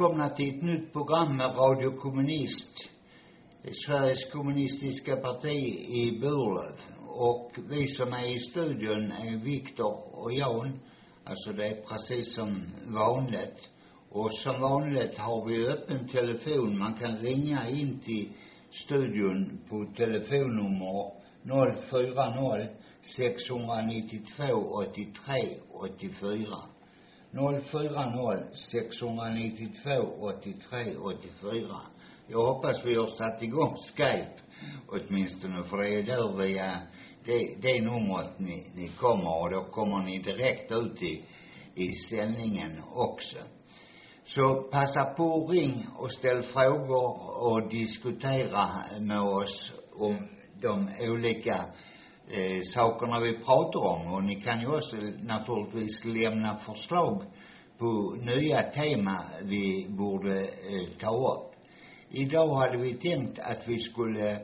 välkomna till ett nytt program med Radio Kommunist. Sveriges kommunistiska parti i Burlöv. Och vi som är i studion är Viktor och Jan. Alltså det är precis som vanligt. Och som vanligt har vi öppen telefon. Man kan ringa in till studion på telefonnummer 040 692 83 84. 040 692 83 84. Jag hoppas vi har satt igång Skype åtminstone för det är där via det, det numret ni, ni kommer och då kommer ni direkt ut i, i sändningen också. Så passa på ring och ställ frågor och diskutera med oss om de olika eh, sakerna vi pratar om och ni kan ju också naturligtvis lämna förslag på nya tema vi borde eh, ta upp. Idag hade vi tänkt att vi skulle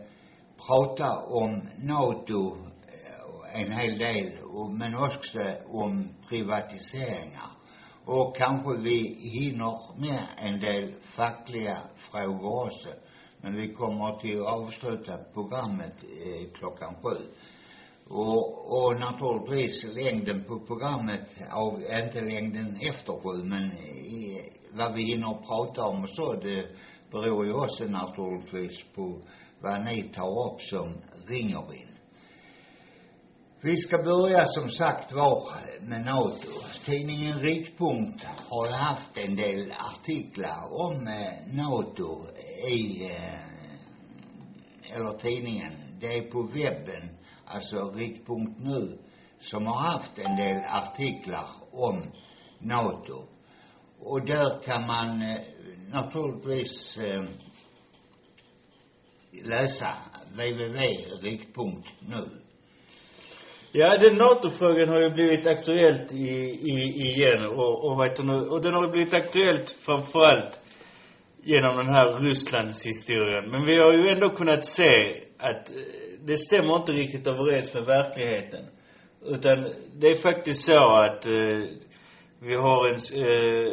prata om NATO eh, en hel del, men också om privatiseringar. Och kanske vi hinner med en del fackliga frågor också. Men vi kommer till att avsluta programmet eh, klockan sju. Och, och naturligtvis längden på programmet, av, inte längden efter sju, men i, vad vi hinner prata om och så, det beror ju också naturligtvis på vad ni tar upp som ringer in. Vi ska börja som sagt var med NATO. Tidningen Riktpunkt har ju haft en del artiklar om eh, NATO i, eh, eller tidningen, det är på webben, alltså Riktpunkt nu, som har haft en del artiklar om NATO. Och där kan man eh, naturligtvis eh, läsa www.riktpunkt.nu. Ja, den NATO-frågan har ju blivit aktuellt i, i, igen och, och vet du nu, och den har ju blivit aktuellt framförallt genom den här Rysslands historien. Men vi har ju ändå kunnat se att eh, det stämmer inte riktigt överens med verkligheten. Utan det är faktiskt så att eh, vi har en, eh,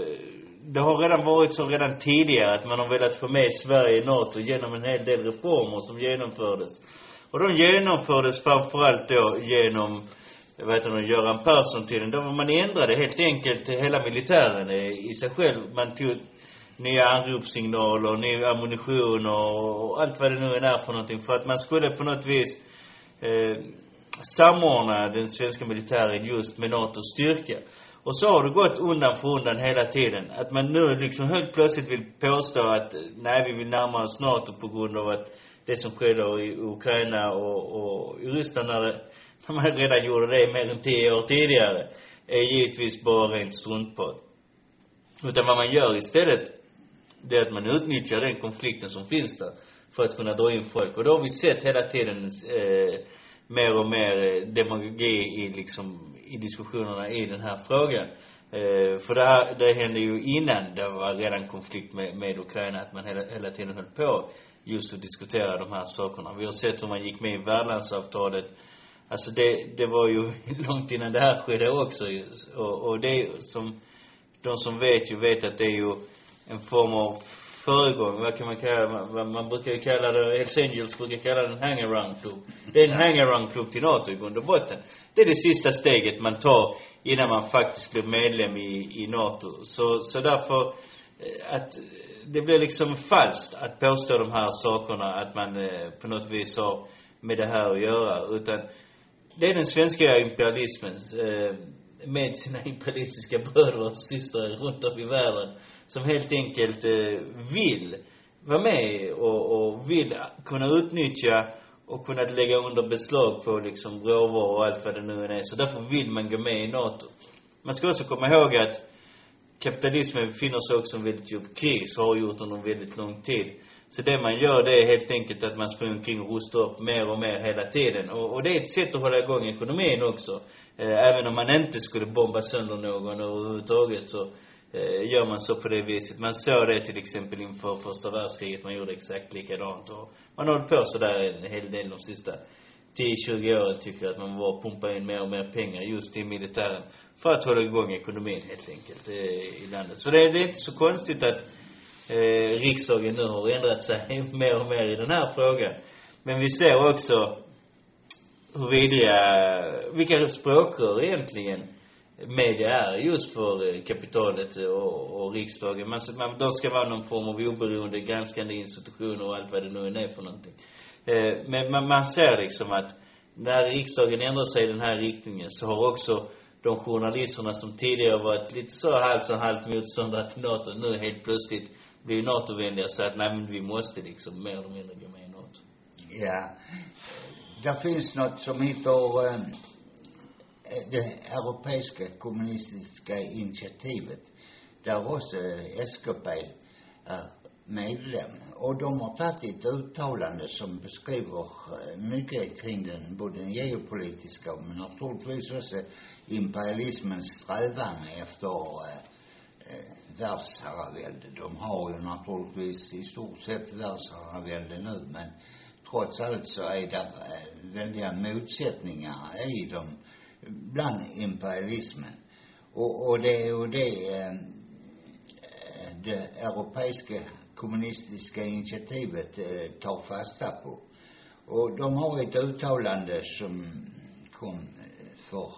det har redan varit så redan tidigare att man har velat få med Sverige i NATO genom en hel del reformer som genomfördes. Och de genomfördes framförallt då genom, vad heter det, Göran Persson-tiden. Då man ändrade helt enkelt hela militären i, i sig själv. Man tog nya anropssignaler, ny ammunition och, och allt vad det nu än är för någonting. För att man skulle på något vis eh, samordna den svenska militären just med NATOs styrka. Och så har det gått undan för undan hela tiden. Att man nu liksom helt plötsligt vill påstå att nej, vi vill närma oss NATO på grund av att det som skedde i Ukraina och, och i Ryssland när, det, när man redan gjorde det mer än tio år tidigare, är givetvis bara rent struntprat. Utan vad man gör istället, det är att man utnyttjar den konflikten som finns där för att kunna dra in folk. Och då har vi sett hela tiden eh, mer och mer eh, demagogi i liksom, i diskussionerna i den här frågan. Eh, för det här, det hände ju innan det var redan konflikt med, med Ukraina, att man hela, hela tiden höll på just att diskutera de här sakerna. Vi har sett hur man gick med i värdlandsavtalet. Alltså det, det var ju långt innan det här skedde också ju. Och, och det som, de som vet ju vet att det är ju en form av föregång, vad kan man kalla man, man brukar ju kalla det, Hells Angels brukar kalla det en hangaround-klubb. Det är en hangaround-klubb till NATO i grund och botten. Det är det sista steget man tar innan man faktiskt blir medlem i, i NATO. Så, så därför eh, att det blir liksom falskt att påstå de här sakerna, att man eh, på något vis har med det här att göra. Utan det är den svenska imperialismen eh, med sina imperialistiska bröder och systrar runt om i världen som helt enkelt eh, vill vara med och, och vill kunna utnyttja och kunna lägga under beslag på liksom råvaror och allt vad det nu än är. Så därför vill man gå med i NATO. Man ska också komma ihåg att kapitalismen befinner sig också i en väldigt djup kris och har gjort under väldigt lång tid. Så det man gör det är helt enkelt att man springer omkring och rustar upp mer och mer hela tiden. Och, och det är ett sätt att hålla igång ekonomin också. Eh, även om man inte skulle bomba sönder någon överhuvudtaget så eh, gör man så på det viset. Man såg det till exempel inför första världskriget. Man gjorde exakt likadant. Och man har hållit på sådär en hel del de sista 10-20 åren tycker jag att man bara pumpar in mer och mer pengar just i militären. För att hålla igång ekonomin helt enkelt eh, i landet. Så det, det är inte så konstigt att eh, riksdagen nu har ändrat sig mer och mer i den här frågan. Men vi ser också hur vidriga, vilka språkrör egentligen media är just för eh, kapitalet och, och riksdagen. Man, man, de ska vara någon form av oberoende granskande institutioner och allt vad det nu är för någonting. Eh, men man, man ser liksom att när riksdagen ändrar sig i den här riktningen så har också de journalisterna som tidigare varit lite så halvt och halvt motståndare till NATO nu helt plötsligt blir NATO-vänliga och säger att nej men vi måste liksom mer eller mindre gå med i NATO. Ja. Det finns något som heter eh, det europeiska kommunistiska initiativet där också SKP är medlem. Och de har tagit ett uttalande som beskriver eh, mycket kring den, både den geopolitiska men naturligtvis också imperialismens strävan efter eh, eh, världsherravälde. De har ju naturligtvis i stort sett världsherravälde nu men trots allt så är det eh, väldiga motsättningar i dem bland imperialismen. Och, och det är ju det eh, det europeiska kommunistiska initiativet eh, tar fasta på. Och de har ett uttalande som kom eh, för,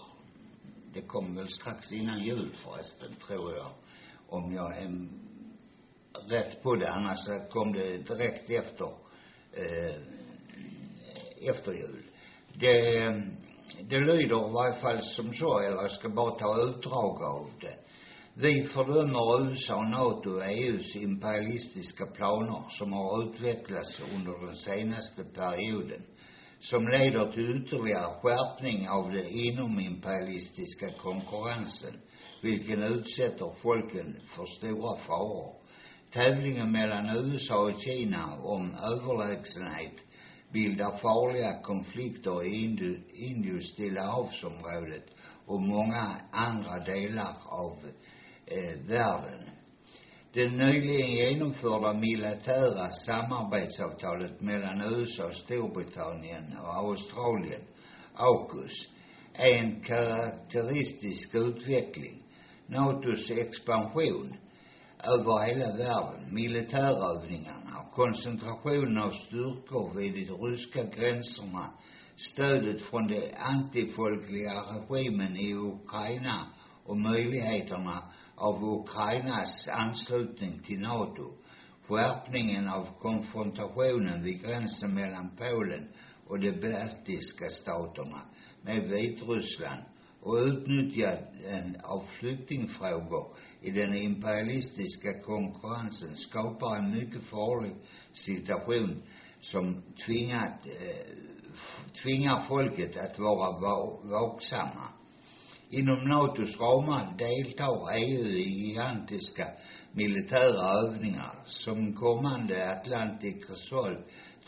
det kom väl strax innan jul förresten, tror jag. Om jag är rätt på det, annars så kom det direkt efter, eh, efter jul. Det, eh, det lyder i varje fall som så, eller jag ska bara ta utdrag av det. Vi fördömer USA, NATO och EUs imperialistiska planer som har utvecklats under den senaste perioden som leder till ytterligare skärpning av den inomimperialistiska konkurrensen vilken utsätter folken för stora faror. Tävlingen mellan USA och Kina om överlägsenhet bildar farliga konflikter i Indu, Indus-Stilla havsområdet och många andra delar av eh, världen. Det nyligen genomförda militära samarbetsavtalet mellan USA, Storbritannien och Australien, AUKUS, är en karaktäristisk utveckling. NATOs expansion över hela världen, militärövningarna och koncentrationen av styrkor vid de ryska gränserna, stödet från den antifolkliga regimen i Ukraina och möjligheterna av Ukrainas anslutning till NATO, skärpningen av konfrontationen vid gränsen mellan Polen och de baltiska staterna med Vitryssland och utnyttjandet av flyktingfrågor i den imperialistiska konkurrensen skapar en mycket farlig situation som tvingat, eh, tvingar folket att vara vaksamma. Inom NATOs ramar deltar EU i gigantiska militära övningar som kommande Atlantic Resolve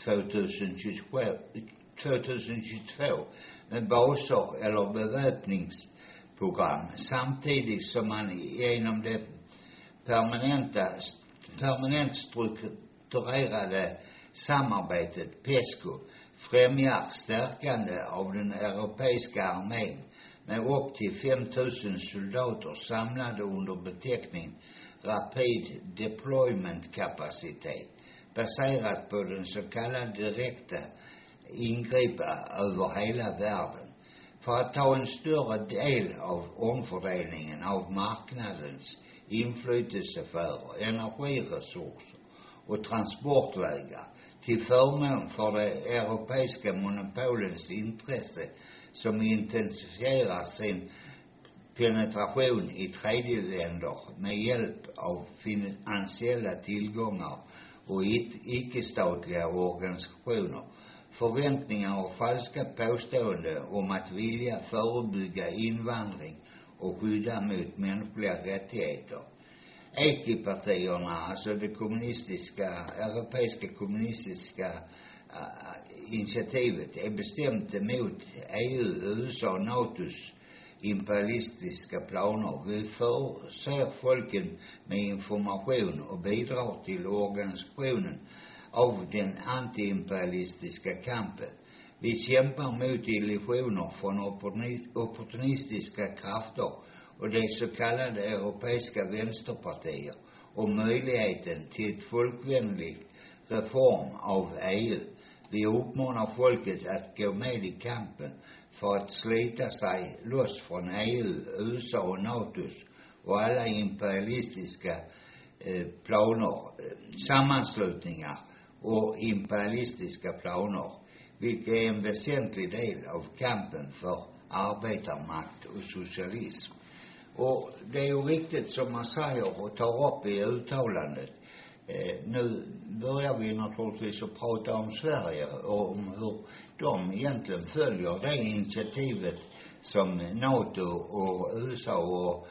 2022, 2022 med baser eller beväpningsprogram samtidigt som man genom det permanenta, permanent strukturerade samarbetet PESCO främjar stärkande av den europeiska armén med upp till 5000 soldater samlade under beteckningen Rapid Deployment Kapacitet baserat på den så kallade direkta ingripa över hela världen för att ta en större del av omfördelningen av marknadens inflytelsesfärer, energiresurser och transportvägar till förmån för de europeiska monopolens intresse som intensifierar sin penetration i tredje länder med hjälp av finansiella tillgångar och icke-statliga organisationer. Förväntningar och falska påståenden om att vilja förebygga invandring och skydda mot mänskliga rättigheter. EKI-partierna, alltså det kommunistiska, europeiska kommunistiska äh, initiativet, är bestämt emot EU, USA och NATOs imperialistiska planer. Vi förser folken med information och bidrar till organisationen av den antiimperialistiska kampen. Vi kämpar mot illusioner från opportunistiska krafter och de så kallade europeiska vänsterpartier och möjligheten till ett folkvänligt reform av EU. Vi uppmanar folket att gå med i kampen för att slita sig loss från EU, USA och NATOs och alla imperialistiska eh, planer, eh, sammanslutningar och imperialistiska planer, vilket är en väsentlig del av kampen för arbetarmakt och socialism. Och det är ju riktigt som man säger och tar upp i uttalandet. Eh, nu börjar vi naturligtvis att prata om Sverige och om hur de egentligen följer det initiativet som NATO och USA och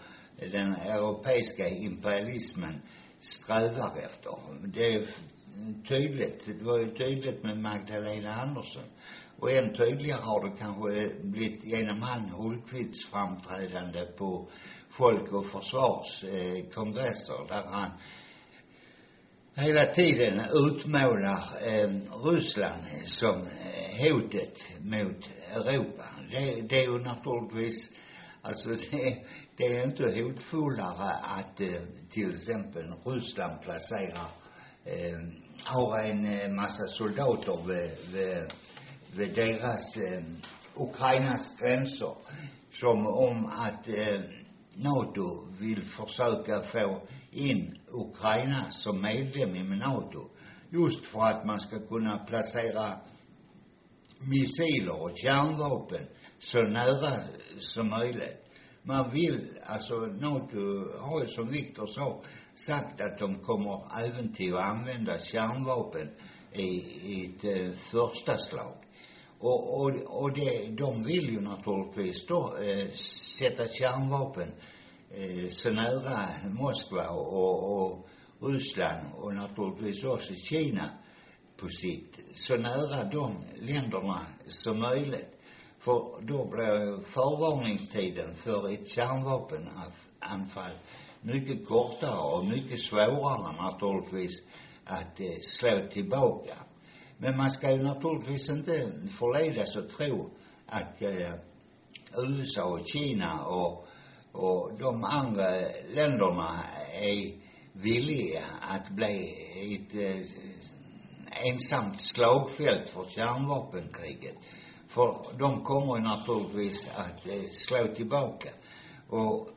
den europeiska imperialismen strävar efter. Det tydligt, det var ju tydligt med Magdalena Andersson. Och än tydligare har det kanske eh, blivit genom han Hultqvists framträdande på Folk och Försvars eh, kongresser där han hela tiden utmålar eh, Ryssland som eh, hotet mot Europa. Det, det är ju naturligtvis, alltså det, det är inte hotfullare att eh, till exempel Ryssland placerar, eh, har en eh, massa soldater vid, vid, vid deras, eh, Ukrainas gränser. Som om att eh, NATO vill försöka få in Ukraina som medlem i NATO. Just för att man ska kunna placera missiler och kärnvapen så nära som möjligt. Man vill, alltså NATO har ju som Viktor sa sagt att de kommer även till att använda kärnvapen i, i ett eh, första slag. Och, och, och det, de vill ju naturligtvis då eh, sätta kärnvapen eh, så nära Moskva och, och Ryssland och naturligtvis också Kina på sikt, så nära de länderna som möjligt. För då blir förvarningstiden för ett kärnvapenanfall mycket kortare och mycket svårare naturligtvis att eh, slå tillbaka. Men man ska ju naturligtvis inte förledas att tro att eh, USA och Kina och, och de andra länderna är villiga att bli ett eh, ensamt slagfält för kärnvapenkriget. För de kommer ju naturligtvis att eh, slå tillbaka. Och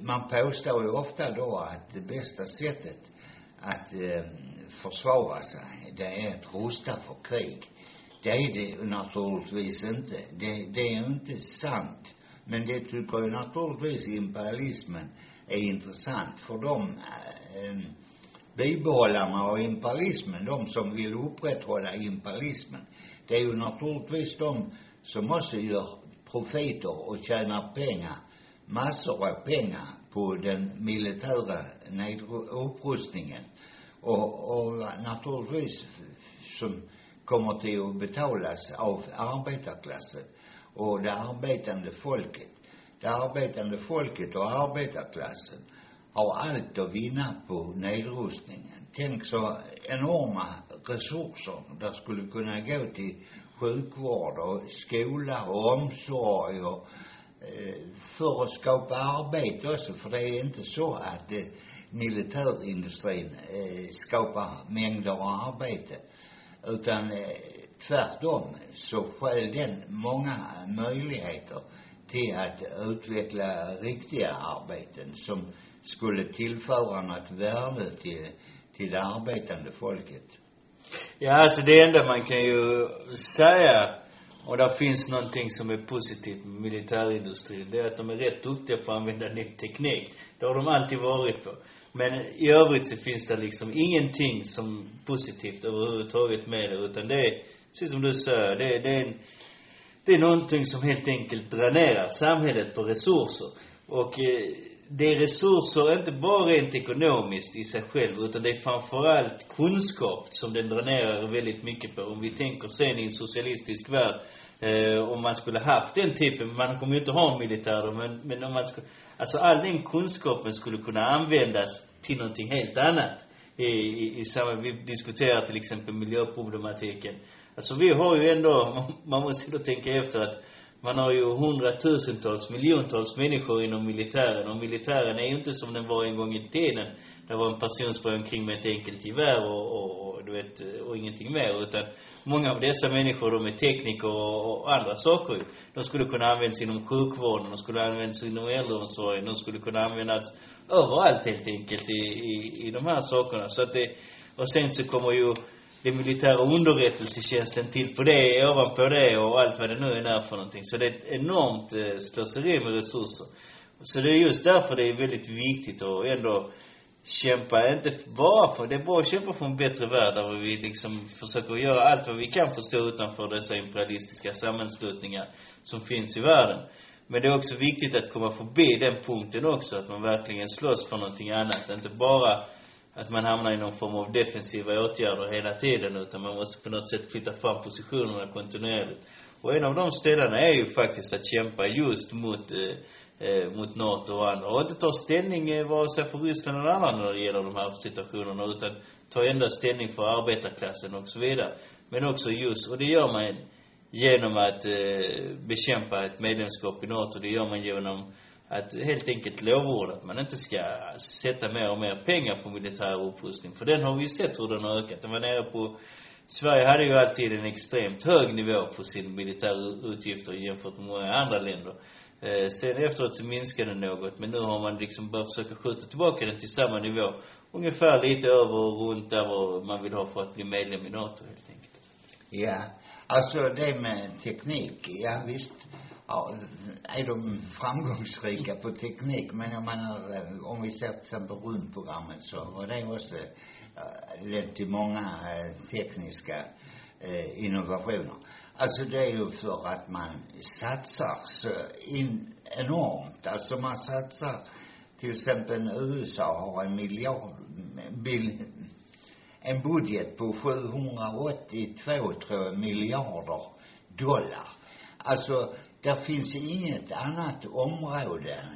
man påstår ju ofta då att det bästa sättet att eh, försvara sig, det är att rusta för krig. Det är det naturligtvis inte. Det, det är inte sant. Men det tycker ju naturligtvis imperialismen är intressant för de eh, eh, bibehållarna av imperialismen, de som vill upprätthålla imperialismen, det är ju naturligtvis de som också gör profiter och tjänar pengar, massor av pengar på den militära upprustningen. Och, och naturligtvis som kommer till att betalas av arbetarklassen och det arbetande folket. Det arbetande folket och arbetarklassen har allt att vinna på nedrustningen. Tänk så enorma resurser där skulle kunna gå till sjukvård och skola och omsorg och Eh, för att skapa arbete också, för det är inte så att eh, militärindustrin eh, skapar mängder av arbete. Utan eh, tvärtom så skäl den många möjligheter till att utveckla riktiga arbeten som skulle tillföra något värde till, till det arbetande folket. Ja, alltså det enda man kan ju säga, och där finns någonting som är positivt med militärindustrin, det är att de är rätt duktiga på att använda ny teknik. Det har de alltid varit på. Men i övrigt så finns det liksom ingenting som positivt överhuvudtaget med det, utan det är, precis som du säger, det, är- det är en, det är någonting som helt enkelt dränerar samhället på resurser. Och eh, det är resurser inte bara rent ekonomiskt i sig själv, utan det är framförallt kunskap som den dränerar väldigt mycket på. Om vi tänker sen i en socialistisk värld, eh, om man skulle haft den typen, man kommer ju inte ha en militär då, men, men om man skulle, alltså all den kunskapen skulle kunna användas till någonting helt annat. I, i, i samma, vi diskuterar till exempel miljöproblematiken. Alltså vi har ju ändå, man måste ju då tänka efter att man har ju hundratusentals, miljontals människor inom militären och militären är ju inte som den var en gång i tiden. Det var en person sprang omkring med ett enkelt gevär och, och, och du vet, och ingenting mer. Utan många av dessa människor, de är tekniker och, och andra saker ju. De skulle kunna användas inom sjukvården, de skulle användas inom äldreomsorgen, de skulle kunna användas överallt helt enkelt i, i, i de här sakerna. Så att det, och sen så kommer ju den militära underrättelsetjänsten till på det, ovanpå det och allt vad det nu än är för någonting. Så det är ett enormt eh, slöseri med resurser. Så det är just därför det är väldigt viktigt att ändå kämpa, inte bara för, det är bra att kämpa för en bättre värld där vi liksom försöker göra allt vad vi kan för att stå utanför dessa imperialistiska sammanslutningar som finns i världen. Men det är också viktigt att komma förbi den punkten också, att man verkligen slåss för någonting annat. Inte bara att man hamnar i någon form av defensiva åtgärder hela tiden, utan man måste på något sätt flytta fram positionerna kontinuerligt. Och en av de ställena är ju faktiskt att kämpa just mot, eh, eh mot NATO och andra. Och inte ta ställning eh, vare sig för Ryssland eller andra när det gäller de här situationerna, utan ta endast ställning för arbetarklassen och så vidare. Men också just, och det gör man genom att eh, bekämpa ett medlemskap i NATO. Det gör man genom att helt enkelt lovorda att man inte ska sätta mer och mer pengar på militär upprustning. För den har vi ju sett hur den har ökat. Den var nere på Sverige hade ju alltid en extremt hög nivå på sin militära utgifter jämfört med många andra länder. Eh, sen efteråt så minskade den något, men nu har man liksom börjat försöka skjuta tillbaka den till samma nivå. Ungefär lite över och runt där vad man vill ha för att bli medlem i NATO helt enkelt. Ja, alltså det med teknik, ja visst ja, är de framgångsrika på teknik, men jag menar om vi ser till exempel rymdprogrammet så var det också äh, øh, lett till många äh, øh, tekniska äh, øh, innovationer. Alltså det är ju för att man satsar så in enormt, alltså man satsar till exempel USA har en miljard, bil, en budget på 782, tror jag, miljarder dollar. Alltså, där finns inget annat område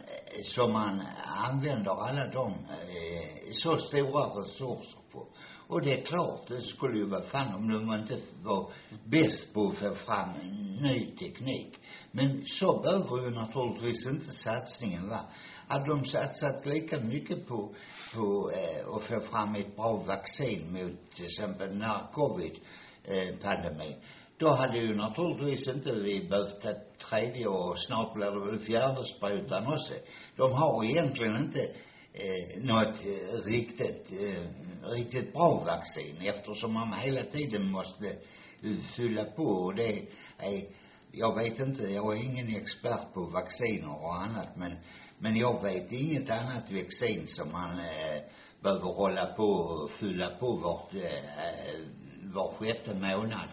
som man använder alla de eh, så stora resurser på. Och det är klart, det skulle ju vara fan om de inte var bäst på att få fram ny teknik. Men så behöver ju naturligtvis inte satsningen vara. Hade de satsat lika mycket på, på eh, att få fram ett bra vaccin mot till exempel den här covid-pandemin, eh, då hade ju naturligtvis inte vi behövt ta tredje och snart blir det väl fjärde sprutan också. De har egentligen inte eh, något eh, riktigt, eh, riktigt bra vaccin eftersom man hela tiden måste fylla på och det är, jag vet inte, jag är ingen expert på vacciner och annat men, men jag vet inget annat vaccin som man eh, behöver hålla på och fylla på vart, eh, eh var sjätte månad.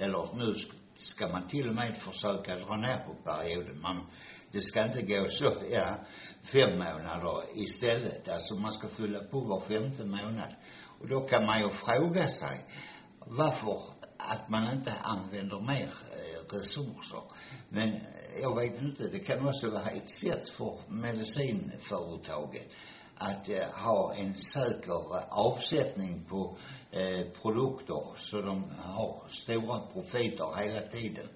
Eller nu ska man till och med försöka dra ner på perioden. Man, det ska inte gå så, ja, fem månader istället. Alltså man ska fylla på var femte månad. Och då kan man ju fråga sig varför att man inte använder mer eh, resurser. Men eh, jag vet inte, det kan också vara ett sätt för medicinföretagen att eh, ha en säker avsättning på eh, produkter så de har stora profiter hela tiden.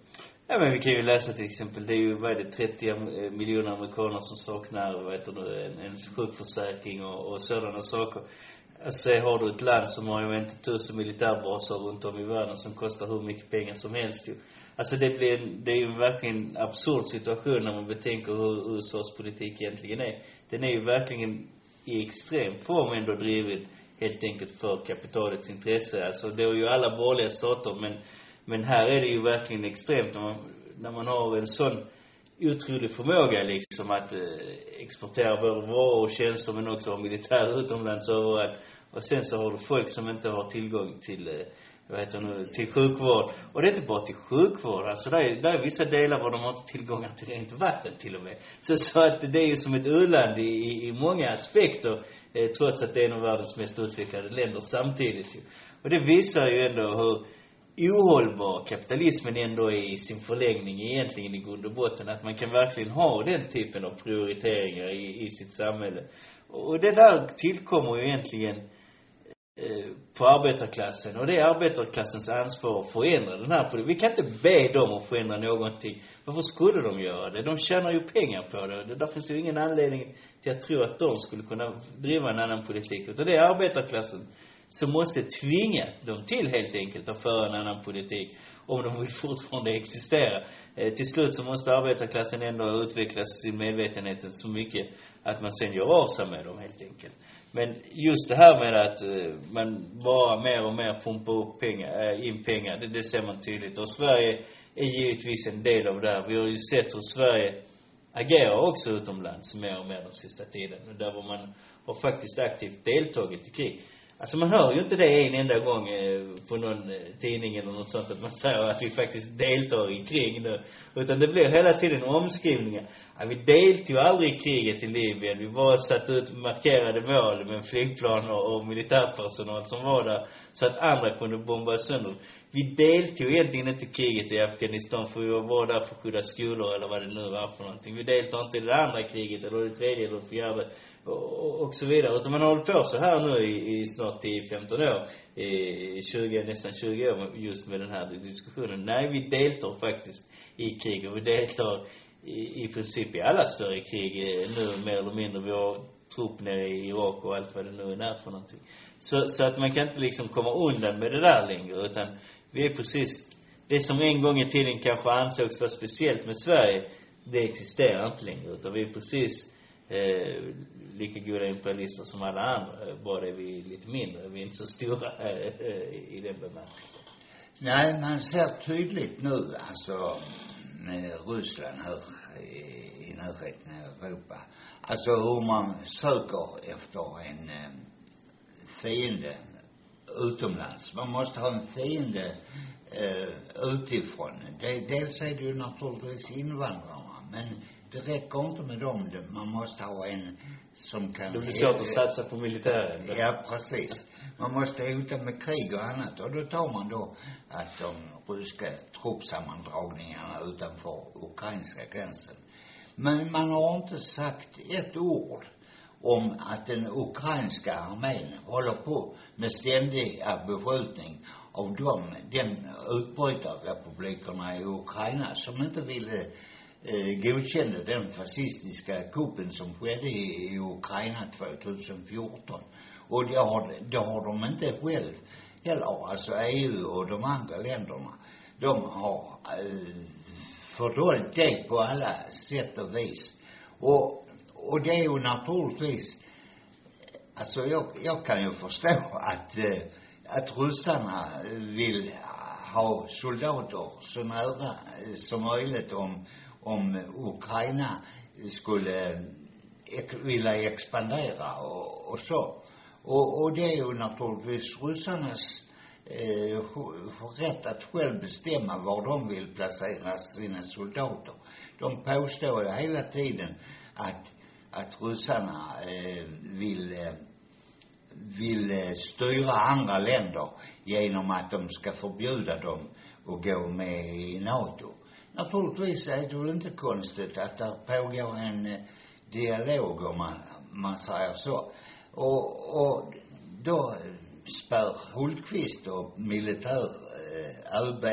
Ja men vi kan ju läsa till exempel, det är ju, vad är det, 30 eh, miljoner amerikaner som saknar, vad heter det, en, en sjukförsäkring och, och sådana saker. Alltså har du ett land som har ju inte tusen militärbaser runt om i världen som kostar hur mycket pengar som helst ju. Alltså det blir, en- det är ju verkligen en absurd situation när man betänker hur USAs politik egentligen är. Den är ju verkligen i extrem form ändå drivit, helt enkelt för kapitalets intresse. Alltså det är ju alla borgerliga stater men, men här är det ju verkligen extremt när man, när man har en sån otrolig förmåga liksom att eh, exportera både varor och tjänster men också ha militär utomlands överallt. Och sen så har du folk som inte har tillgång till, eh, vad heter det nu, till sjukvård. Och det är inte bara till sjukvård. Alltså det är, det är vissa delar var de har inte tillgångar till rent vatten till och med. Så, så att det är ju som ett u-land i, i, i många aspekter. Eh, trots att det är en av världens mest utvecklade länder samtidigt ju. Och det visar ju ändå hur ohållbar kapitalismen ändå är i sin förlängning egentligen i grund och botten. Att man kan verkligen ha den typen av prioriteringar i, i sitt samhälle. Och det där tillkommer ju egentligen eh, Eh, på arbetarklassen. Och det är arbetarklassens ansvar att förändra den här politiken. Vi kan inte be dem att förändra någonting. Varför skulle de göra det? De tjänar ju pengar på det. Det- Där finns ju ingen anledning till att tro att de skulle kunna driva en annan politik. Utan det är arbetarklassen som måste tvinga dem till helt enkelt att föra en annan politik om de vill fortfarande existera. Eh, till slut så måste arbetarklassen ändå utveckla sin medvetenhet så mycket att man sen gör av sig med dem helt enkelt. Men just det här med att eh, man bara mer och mer pumpar upp pengar, eh, in pengar, det, det ser man tydligt. Och Sverige är givetvis en del av det här. Vi har ju sett hur Sverige agerar också utomlands mer och mer den sista tiden. Och Där var man har faktiskt aktivt deltagit i krig. Alltså man hör ju inte det en enda gång eh, på någon eh, tidning eller något sånt att man säger att vi faktiskt deltar i krig nu. Utan det blir hela tiden omskrivningar. Ja, vi deltog aldrig i kriget i Libyen. Vi bara satte ut markerade mål med flygplan och, och militärpersonal som var där så att andra kunde bomba sönder. Vi deltog egentligen inte i kriget i Afghanistan för vi var bara där för att skydda skolor eller vad det nu var för någonting. Vi deltar inte i det andra kriget eller det tredje eller det fjärde och, och, och så vidare. Utan man har hållit på så här nu i, i snart 10-15 år. I, i 20, nästan 20 år just med den här diskussionen. Nej, vi deltar faktiskt i krig och vi deltar i, i princip i alla större krig eh, nu mer eller mindre. Vi har trupp nere i Irak och allt vad det nu är för någonting. Så, så att man kan inte liksom komma undan med det där längre utan vi är precis, det som en gång i tiden kanske ansågs vara speciellt med Sverige, det existerar inte längre utan vi är precis eh, lika goda imperialister som alla andra. eh, Bara är vi lite mindre. Vi är inte så stora eh, eh, i den bemärkelsen. Nej, man ser tydligt nu, alltså, Ryssland här i, närheten av Europa. Alltså hur man söker efter en eh, fiende utomlands. Man måste ha en fiende eh, utifrån. Det, dels är det ju naturligtvis invandrarna, men det räcker inte med dem. Man måste ha en som kan... Det blir svårt att satsa på militären. Ja, precis. Man måste hota med krig och annat. Och då tar man då att de ryska truppsammandragningarna utanför ukrainska gränsen. Men man har inte sagt ett ord om att den ukrainska armén håller på med ständiga beskjutning av de, den utbrytarrepublikerna i Ukraina som inte ville eh, godkände den fascistiska kuppen som skedde i, i Ukraina 2014. Och det har, det har de inte själv heller, alltså EU och de andra länderna. De har eh, fördolt det på alla sätt och vis. Och, och det är ju naturligtvis, alltså jag, jag kan ju förstå att, eh, att ryssarna vill ha soldater så nära eh, som möjligt om, om Ukraina skulle eh, vilja expandera och, och så. Och, och det är ju naturligtvis ryssarnas eh, rätt att själv bestämma var de vill placera sina soldater. De påstår ju hela tiden att, att ryssarna eh, vill eh, vill eh, styra andra länder genom att de ska förbjuda dem att gå med i NATO. Naturligtvis är det väl inte konstigt att det pågår en eh, dialog om man, man säger så. Och, och då spär Hultqvist och militär eh, ÖB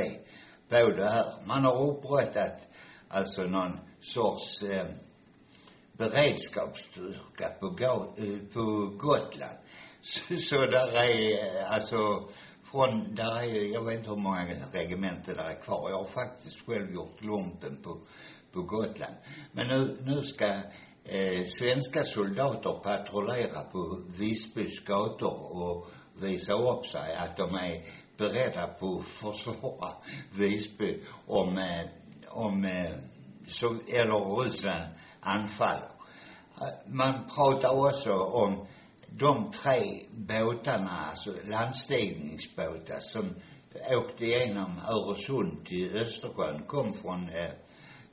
på det här. Man har upprättat alltså någon sorts eh, beredskapsstyrka på, Ga- eh, på Gotland. Så, så där är eh, alltså från, där är, ju- jag vet inte hur många regementen där är kvar. Jag har faktiskt själv gjort lumpen på, på Gotland. Men nu, nu ska eh, svenska soldater patrullera på Visbys gator och visa upp sig att de är beredda på att försvara Visby om, eh, om, eh, så, eller Ryssland anfaller. Eh, man pratar också om de tre båtarna, alltså landstigningsbåtar som åkte igenom Öresund till Östersjön, kom från eh,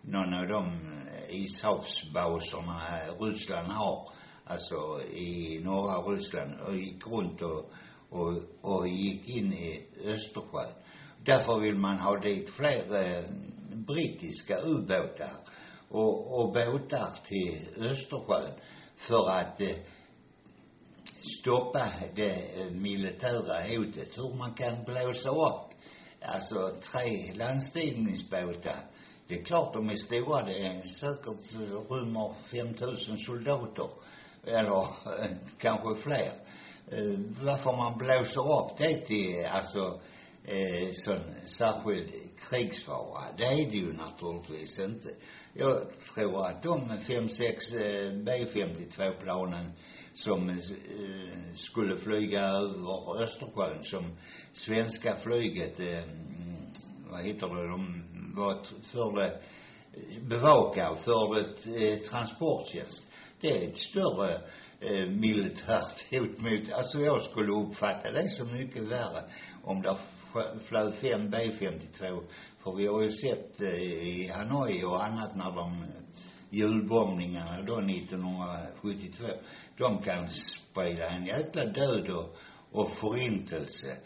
någon av de eh, ishavsbaserna eh, Ryssland har, alltså i norra Ryssland, och gick runt och, och, och gick in i Östersjön. Därför vill man ha dit fler eh, brittiska ubåtar och, och båtar till Östersjön för att eh, stoppa det eh, militära hotet. Hur man kan blåsa upp, alltså tre landstigningsbåtar. Det är klart de är stora, det är säkert eh, rymmer 5000 soldater. Eller eh, kanske fler. Eh, varför man blåser upp det till, alltså, eh, sån särskild krigsfara, det är det ju naturligtvis inte. Jag tror att de fem, sex eh, B-52-planen som eh, skulle flyga över Östersjön som svenska flyget, eh, mm, vad heter det, de var förde, eh, bevaka och förde eh, transporttjänst. Det är ett större eh, militärt hot mot, alltså jag skulle uppfatta det som mycket värre om det flög fem B-52, för vi har ju sett eh, i Hanoi och annat när de eh, julbombningarna då 1972, de kan sprida en jäkla död och, och förintelse.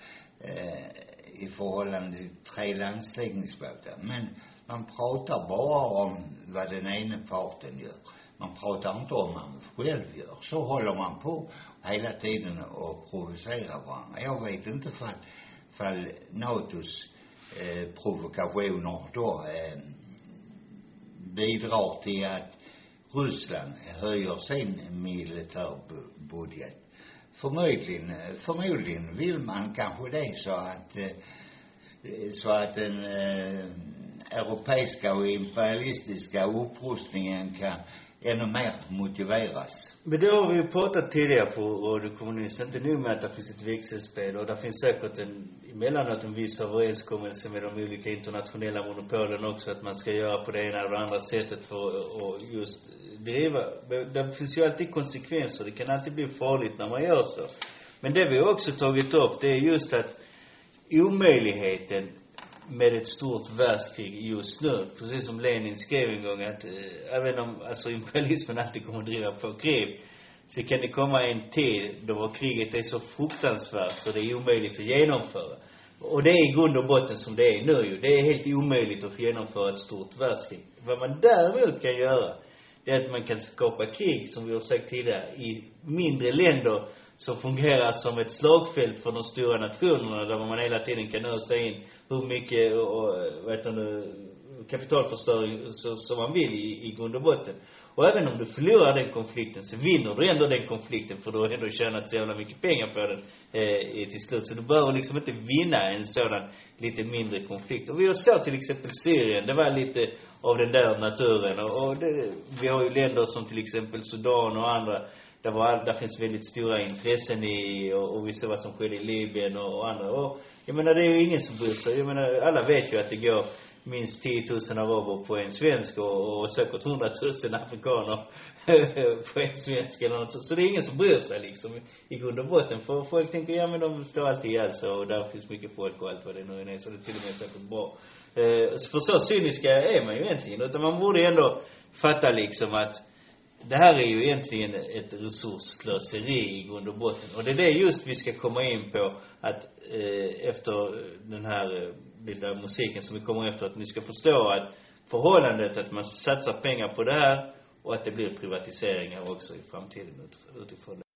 Eh, i förhållande till tre landstigningsbåtar. Men man pratar bara om vad den ena parten gör. Man pratar inte om vad man själv gör. Så håller man på hela tiden och provocerar varandra. Jag vet inte fall, fall NATOs eh, provokationer då eh, bidrar till att Ryssland höjer sin militärbudget. Förmodligen, förmodligen vill man kanske det så att, eh, så att den eh, europeiska och imperialistiska upprustningen kan ännu mer motiveras. Men det har vi ju pratat tidigare på Radio Kommunist, inte nog med att det finns ett växelspel och det finns säkert en, emellanåt en viss överenskommelse med de olika internationella monopolen också att man ska göra på det ena eller det andra sättet för att och just driva. Det finns ju alltid konsekvenser, det kan alltid bli farligt när man gör så. Men det vi också tagit upp, det är just att omöjligheten med ett stort världskrig just nu. Precis som Lenin skrev en gång att eh, även om alltså imperialismen alltid kommer att driva på krig så kan det komma en tid då vår kriget är så fruktansvärt så det är omöjligt att genomföra. Och det är i grund och botten som det är nu ju. Det är helt omöjligt att genomföra ett stort världskrig. Vad man däremot kan göra, det är att man kan skapa krig, som vi har sagt tidigare, i mindre länder som fungerar som ett slagfält för de stora nationerna där man hela tiden kan ösa in hur mycket, och, och, vad heter det, kapitalförstöring som man vill i, i grund och botten. Och även om du förlorar den konflikten så vinner du ändå den konflikten för du har ändå tjänat så jävla mycket pengar på den eh, till slut. Så du behöver liksom inte vinna en sådan lite mindre konflikt. Och vi har sett till exempel Syrien, det var lite av den där naturen. Och, och det, vi har ju länder som till exempel Sudan och andra där, var, all- där finns väldigt stora intressen i, och, och vi ser vad som sker i Libyen och, och andra. Och jag menar, det är ju ingen som bryr sig. Jag menar, alla vet ju att det går minst 10 000 araber på en svensk och, och säkert 100 000 afrikaner på en svensk eller något så, så det är ingen som bryr sig liksom i grund och botten. För folk tänker, ja men de står alltid ihjäl sig och där finns mycket folk och allt vad det nu än är, så det är till och med säkert bra. Eh, för så cyniska är man ju egentligen. Utan man borde ändå fatta liksom att det här är ju egentligen ett resursslöseri i grund och botten. Och det är det just vi ska komma in på att eh, efter den här eh, lilla musiken som vi kommer efter, att ni ska förstå att förhållandet att man satsar pengar på det här och att det blir privatiseringar också i framtiden utifrån det.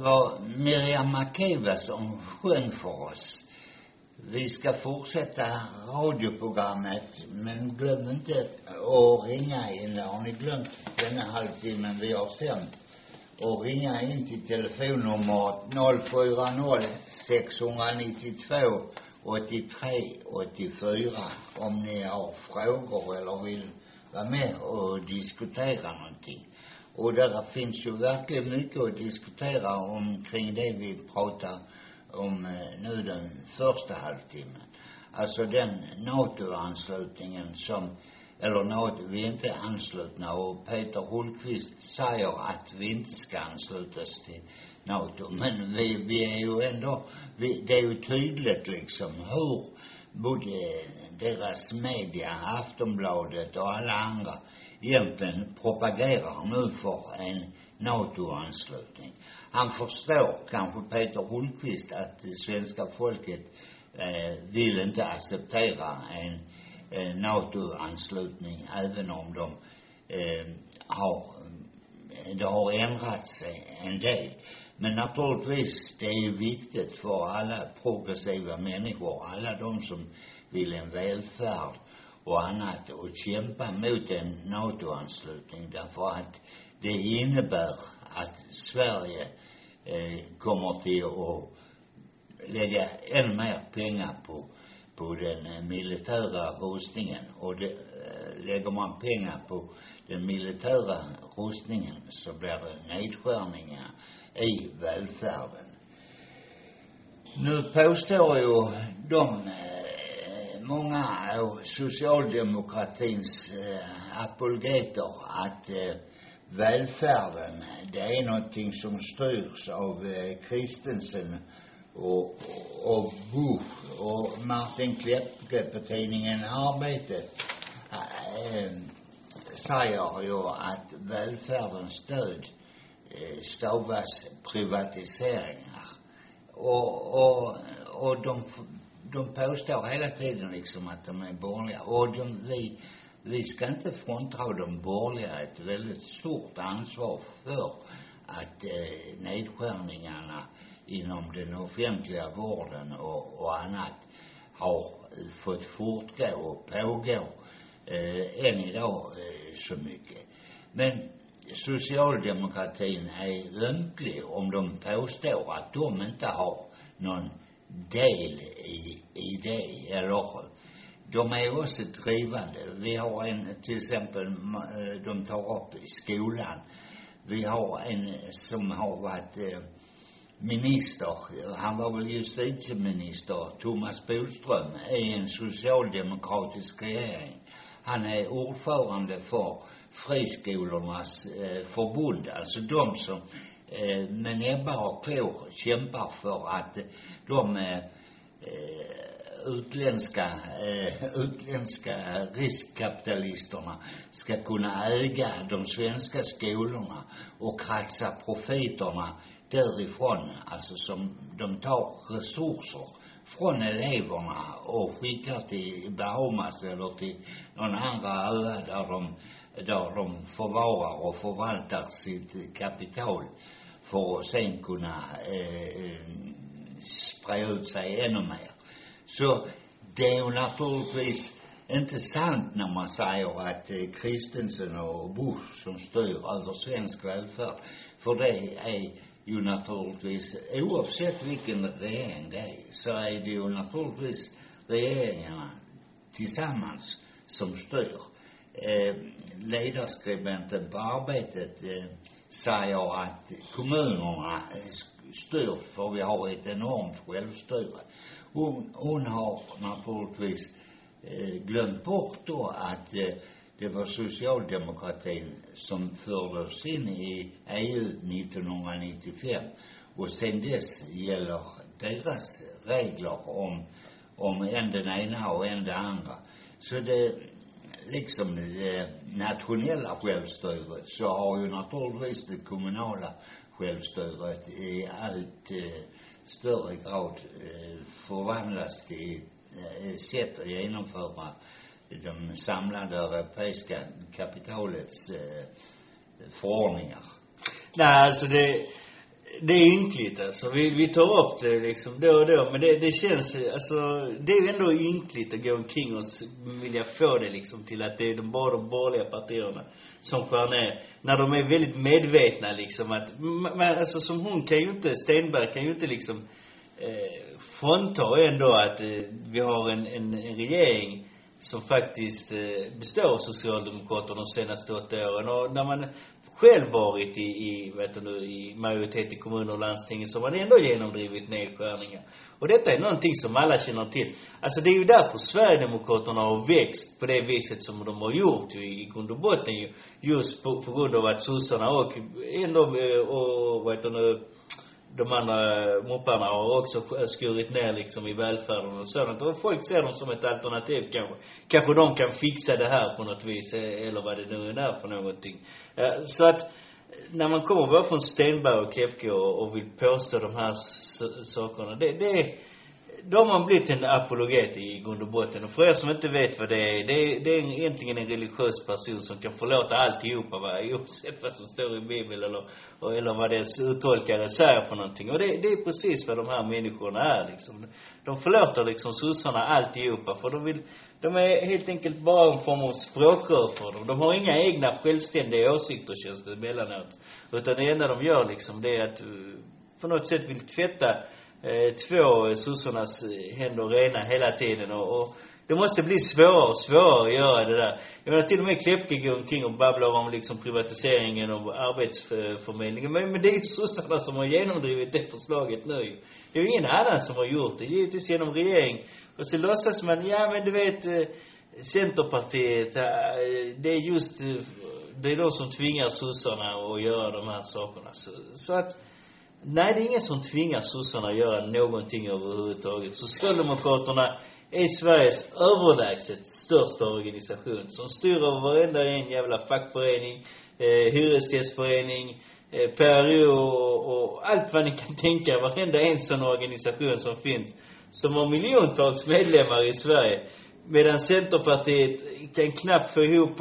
Det var Miriam Makeba som sjöng för oss. Vi ska fortsätta radioprogrammet, men glöm inte att ringa in. Har ni glömt denna halvtimmen vi har sänt? Och ringa in till telefonnumret 040 692 83 84 om ni har frågor eller vill vara med och diskutera någonting. Och där finns ju verkligen mycket att diskutera omkring det vi pratar om eh, nu den första halvtimmen. Alltså den NATO-anslutningen som, eller NATO, vi är inte anslutna och Peter Hultqvist säger att vi inte ska anslutas till NATO. Men vi, vi är ju ändå, vi, det är ju tydligt liksom hur både deras media, Aftonbladet och alla andra egentligen propagerar nu för en NATO-anslutning. Han förstår, kanske Peter Hultqvist, att det svenska folket eh, vill inte acceptera en eh, NATO-anslutning även om de eh, har, det har ändrat sig en del. Men naturligtvis, det är viktigt för alla progressiva människor, alla de som vill en välfärd och annat och kämpa mot en NATO-anslutning därför att det innebär att Sverige eh, kommer till att lägga än mer pengar på, på den eh, militära rustningen och det, eh, lägger man pengar på den militära rustningen så blir det nedskärningar i välfärden. Nu påstår ju de eh, många av socialdemokratins eh, apologeter att eh, välfärden, det är någonting som styrs av eh, Kristensen och, och Bush och Martin Klepke på tidningen Arbetet äh, eh, säger ju att välfärdens stöd eh, stavas privatiseringar. Och, och, och de, de påstår hela tiden liksom att de är borgerliga. Och de, vi, vi ska inte frånta de borgerliga ett väldigt stort ansvar för att eh, nedskärningarna inom den offentliga vården och, och annat har fått fortgå och pågå eh, än idag eh, så mycket. Men socialdemokratin är ömklig om de påstår att de inte har någon del i, i det, eller de är också drivande. Vi har en, till exempel, eh, de tar upp i skolan. Vi har en som har varit eh, minister, han var väl justitieminister, Thomas Bodström, i en socialdemokratisk regering. Han är ordförande för friskolornas eh, förbund, alltså de som eh, med näbbar och klor kämpar för att de eh, eh, utländska, eh, utländska riskkapitalisterna ska kunna äga de svenska skolorna och kratsa profiterna därifrån, alltså som de tar resurser från eleverna och skickar till Bahamas eller till någon andra ö där de, där de förvarar och förvaltar sitt kapital för att sen kunna øh, eh, øh, sprida ut sig ännu mer. Så det är ju naturligtvis inte sant när man säger att det øh, är Kristensen och Bush som styr över svensk välfärd. För det är ju naturligtvis, oavsett vilken regering det är, så är det ju naturligtvis regeringarna tillsammans som styr. Eh, ledarskribenten på Arbetet eh, säger att kommunerna styr för vi har ett enormt självstyre. Hon, hon har naturligtvis eh, glömt bort då att eh, det var socialdemokratin som förde oss in i EU 1995 och sen dess gäller deras regler om, om en den ena och en den andra. Så det, liksom det eh, nationella självstyret så har ju naturligtvis det kommunala självstyret i allt eh, större grad eh, till eh, sätt att genomföra de samlade europeiska kapitalets eh, förordningar. Nej, alltså det, det är ynkligt alltså. Vi, vi tar upp det liksom då och då. Men det, det känns, alltså, det är ju ändå ynkligt att gå omkring och s- vilja få det liksom till att det är de, bara de borgerliga partierna som skär ner. När de är väldigt medvetna liksom att, men alltså som hon kan ju inte, Stenberg kan ju inte liksom eh, frånta ändå att eh, vi har en, en, en regering som faktiskt eh, består av socialdemokrater de senaste åtta åren. Och när man själv varit i, i, vet du, nu, i majoritet i kommuner och landsting så har man ändå genomdrivit nedskärningar. Och detta är någonting som alla känner till. Alltså det är ju därför Sverigedemokraterna har växt på det viset som de har gjort ju i grund och botten ju. Just på, på grund av att sossarna och ändå, eh, och vad heter det, de andra eh, mopparna har också eh, skurit ner liksom i välfärden och sådant. Och folk ser dem som ett alternativ kanske. Kanske de kan fixa det här på något vis, eh, eller vad det nu är för någonting. Så att, när man kommer bara från Stenberg och Kepke och, och vill påstå de här sakerna, det, det är, då har man blivit en apologet i grund och botten. Och för er som inte vet vad det är, det är, det är egentligen en religiös person som kan förlåta alltihopa, va, oavsett vad som står i Bibeln eller, och, eller vad dess uttolkare säger för någonting. Och det, det är precis vad de här människorna är liksom. De förlåter liksom sossarna alltihopa, för de vill, de är helt enkelt bara en form av språkrör för dem. De har inga egna självständiga åsikter känns det emellanåt. Utan det enda de gör liksom, det är att eh, på något sätt vill tvätta Eh, två sossarnas händer rena hela tiden och, och det måste bli svårare och svårare att göra det där. Jag menar till och med Klepke går omkring och babblar om liksom privatiseringen av arbetsförmedlingen. Men, men det är ju sossarna som har genomdrivit det förslaget nu ju. Det är ju ingen annan som har gjort det. Givetvis genom regering. Och så låtsas man, ja men du vet eh, Centerpartiet, eh, det är just, eh, det är de som tvingar sossarna att göra de här sakerna. Så, så att Nej, det är ingen som tvingar sossarna att göra någonting överhuvudtaget. Socialdemokraterna är Sveriges överlägset största organisation som styr över varenda en jävla fackförening, eh, hyresgästförening, eh, PRO och, och allt vad ni kan tänka, varenda en sån organisation som finns. Som har miljontals medlemmar i Sverige. Medan Centerpartiet kan knappt få ihop,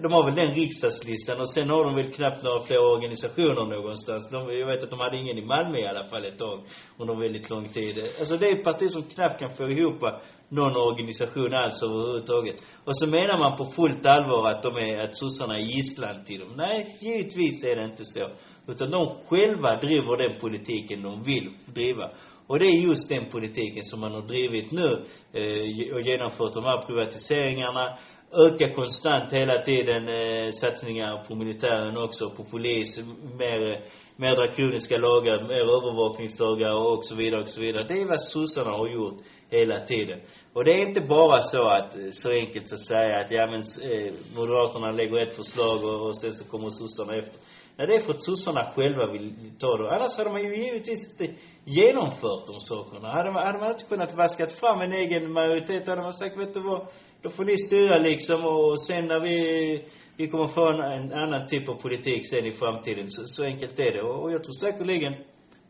de har väl den riksdagslistan och sen har de väl knappt några fler organisationer någonstans. De, jag vet att de hade ingen i Malmö i alla fall ett tag, under väldigt lång tid. Alltså det är ett parti som knappt kan få ihop någon organisation alls överhuvudtaget. Och så menar man på fullt allvar att de är, att sossarna är gisslan till dem. Nej, givetvis är det inte så. Utan de själva driver den politiken de vill driva. Och det är just den politiken som man har drivit nu eh, och genomfört de här privatiseringarna. Ökar konstant hela tiden eh, satsningar på militären också, på polis, mer, mer drakoniska lagar, mer övervakningslagar och så vidare och så vidare. Det är vad sossarna har gjort hela tiden. Och det är inte bara så att, eh, så enkelt att säga att ja men eh, Moderaterna lägger ett förslag och, och sen så kommer sossarna efter. Nej, det är för att sossarna själva vill ta det. Annars hade man ju givetvis inte genomfört de sakerna. Hade man, hade man inte kunnat vaskat fram en egen majoritet, hade man sagt, vet du vad, då får ni styra liksom och sen när vi, vi kommer få en, en annan typ av politik sen i framtiden. Så, så enkelt är det. Och, och jag tror säkerligen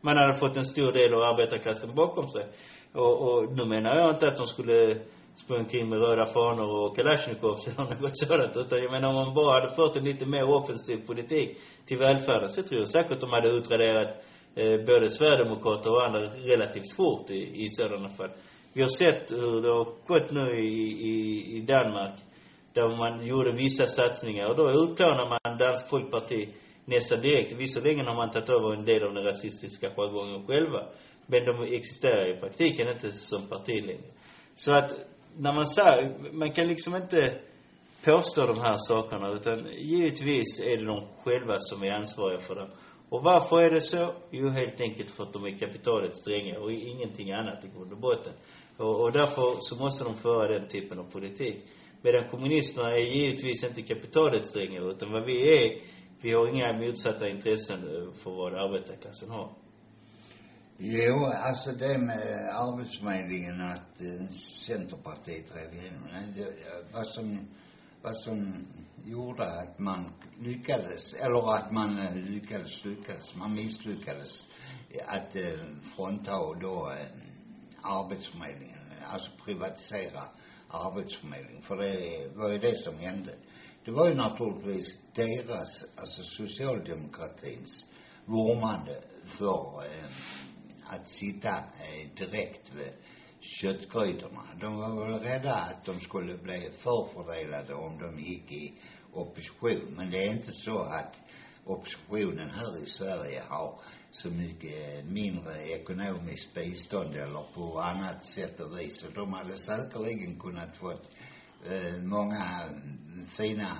man hade fått en stor del av arbetarklassen bakom sig. Och, och nu menar jag inte att de skulle sprungit omkring med röda fanor och kalasjnikovs eller något sådant. Utan jag menar om man bara hade fört en lite mer offensiv politik till välfärden så tror jag säkert de hade utraderat eh, både Sverigedemokrater och andra relativt fort i, i sådana fall. Vi har sett hur det har gått nu i, i, i Danmark. Där man gjorde vissa satsningar och då utplånar man Dansk Folkparti nästan direkt. Visserligen har man tagit över en del av den rasistiska jargongen själva. Men de existerar i praktiken inte som parti längre. Så att när man säger, man kan liksom inte påstå de här sakerna utan givetvis är det de själva som är ansvariga för dem. Och varför är det så? Jo, helt enkelt för att de är kapitalets drängar och ingenting annat i grund och botten. Och, och därför så måste de föra den typen av politik. Medan kommunisterna är givetvis inte kapitalets drängar utan vad vi är, vi har inga motsatta intressen eh, för vad arbetarklassen har. Jo, alltså det med Arbetsförmedlingen att eh, Centerpartiet drev igenom det, eh, vad som, vad som gjorde att man lyckades, eller att man eh, lyckades, lyckades, man misslyckades att eh, frånta då eh, Arbetsförmedlingen, alltså privatisera Arbetsförmedlingen, för det var ju det som hände. Det var ju naturligtvis deras, alltså socialdemokratins vurmande för eh, att sitta eh, direkt vid köttgrytorna. De var väl rädda att de skulle bli förfördelade om de gick i opposition. Men det är inte så att oppositionen här i Sverige har så mycket mindre ekonomiskt bistånd eller på annat sätt och vis. Och de hade säkerligen kunnat fått eh, många fina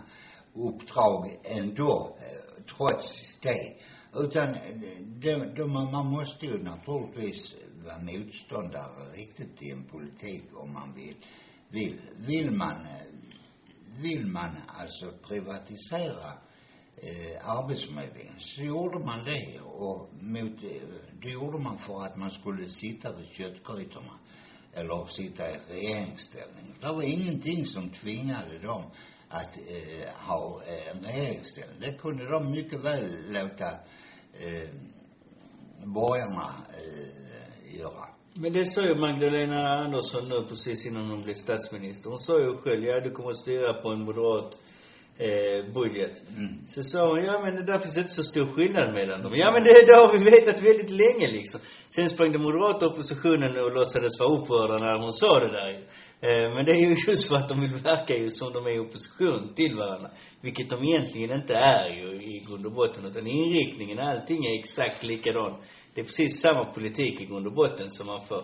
uppdrag ändå, eh, trots det. Utan de, de, man måste ju naturligtvis vara motståndare riktigt till en politik om man vill. Vill, vill man, eh, vill man alltså privatisera eh, arbetsförmedlingen så gjorde man det och mot, eh, det gjorde man för att man skulle sitta vid köttgrytorna eller sitta i regeringsställning. Det var ingenting som tvingade dem att eh, ha eh, en regeringsställning. Det kunde de mycket väl låta eh, borgarna eh, göra. Men det sa ju Magdalena Andersson nu precis innan hon blev statsminister. Hon sa ju själv, ja du kommer att styra på en moderat eh, budget. Mm. Så sa hon, ja men det där finns inte så stor skillnad mellan dem. Ja men det, det har vi vetat väldigt länge liksom. Sen sprang den moderata oppositionen och låtsades vara upprörda när hon sa det där. Eh, men det är ju just för att de vill verka ju som de är i opposition till varandra. Vilket de egentligen inte är ju i grund och botten. Utan inriktningen, allting är exakt likadan. Det är precis samma politik i grund och botten som man får.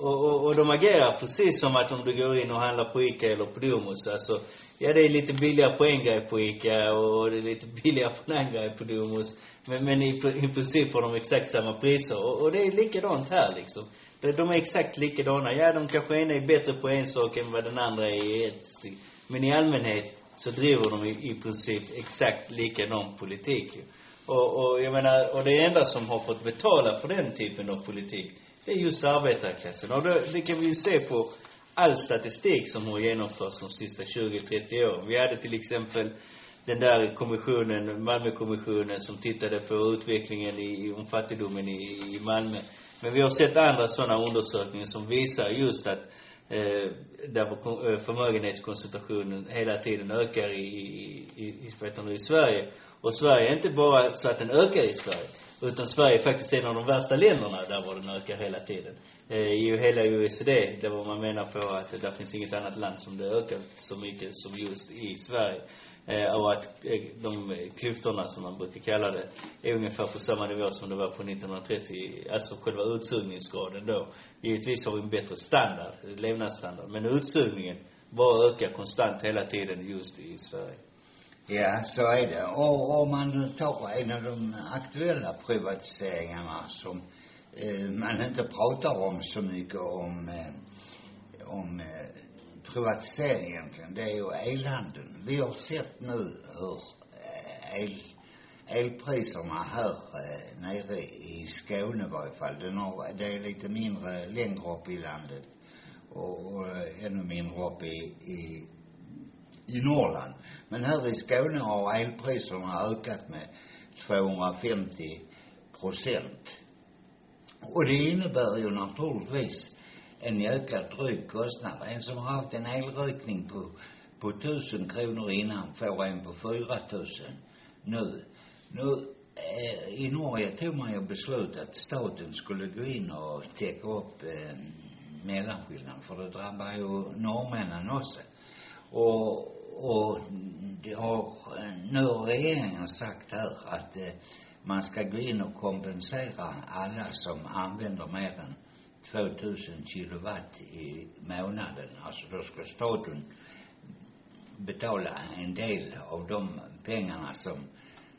Och, och, och de agerar precis som att om du går in och handlar på ICA eller på Domus. Alltså, ja det är lite billigare på en grej på ICA och det är lite billigare på en annan grej på Domus. Men, men i, i princip har de exakt samma priser. Och, och det är likadant här liksom. De, de är exakt likadana. Ja, de kanske ena är bättre på en sak än vad den andra är i ett styck. Men i allmänhet så driver de i, i princip exakt likadan politik ju. Och, och jag menar, och det enda som har fått betala för den typen av politik, det är just arbetarklassen. Och det, det kan vi ju se på all statistik som har genomförts de sista 20-30 åren. Vi hade till exempel den där kommissionen, Malmökommissionen, som tittade på utvecklingen i, om fattigdomen i, i Malmö. Men vi har sett andra sådana undersökningar som visar just att eh, där eh, förmögenhetskoncentrationen hela tiden ökar i, i, i, i, i Sverige. Och Sverige är inte bara så att den ökar i Sverige. Utan Sverige är faktiskt en av de värsta länderna där var den ökar hela tiden. Eh, I hela OECD, där var man menar på att det finns inget annat land som det ökar så mycket som just i Sverige. Eh, och att eh, de klyftorna, som man brukar kalla det, är ungefär på samma nivå som det var på 1930, alltså själva utsugningsgraden då. Givetvis har vi en bättre standard, levnadsstandard, men utsugningen bara ökar konstant hela tiden just i Sverige. Ja, så är det. Och om man tar en av de aktuella privatiseringarna som eh, man inte pratar om så mycket om, eh, om eh, privatisering egentligen, det är ju elhandeln. Vi har sett nu hur eh, el, elpriserna här eh, nere i Skåne i varje fall, den har, det är lite mindre längre upp i landet och, och ännu mindre upp i, i i Norrland. Men här i Skåne har elpriserna ökat med 250 procent. Och det innebär ju naturligtvis en ökad dryg kostnad. En som har haft en elräkning på, på 1000 kronor innan får en på 4000 nu. Nu eh, i Norge tog man ju beslut att staten skulle gå in och täcka upp eh, mellanskillnaden för det drabbar ju norrmännen också. Och, och det har eh, nu har regeringen sagt här att eh, man ska gå in och kompensera alla som använder mer än 2000 kilowatt i månaden. Alltså då ska staten betala en del av de pengarna som,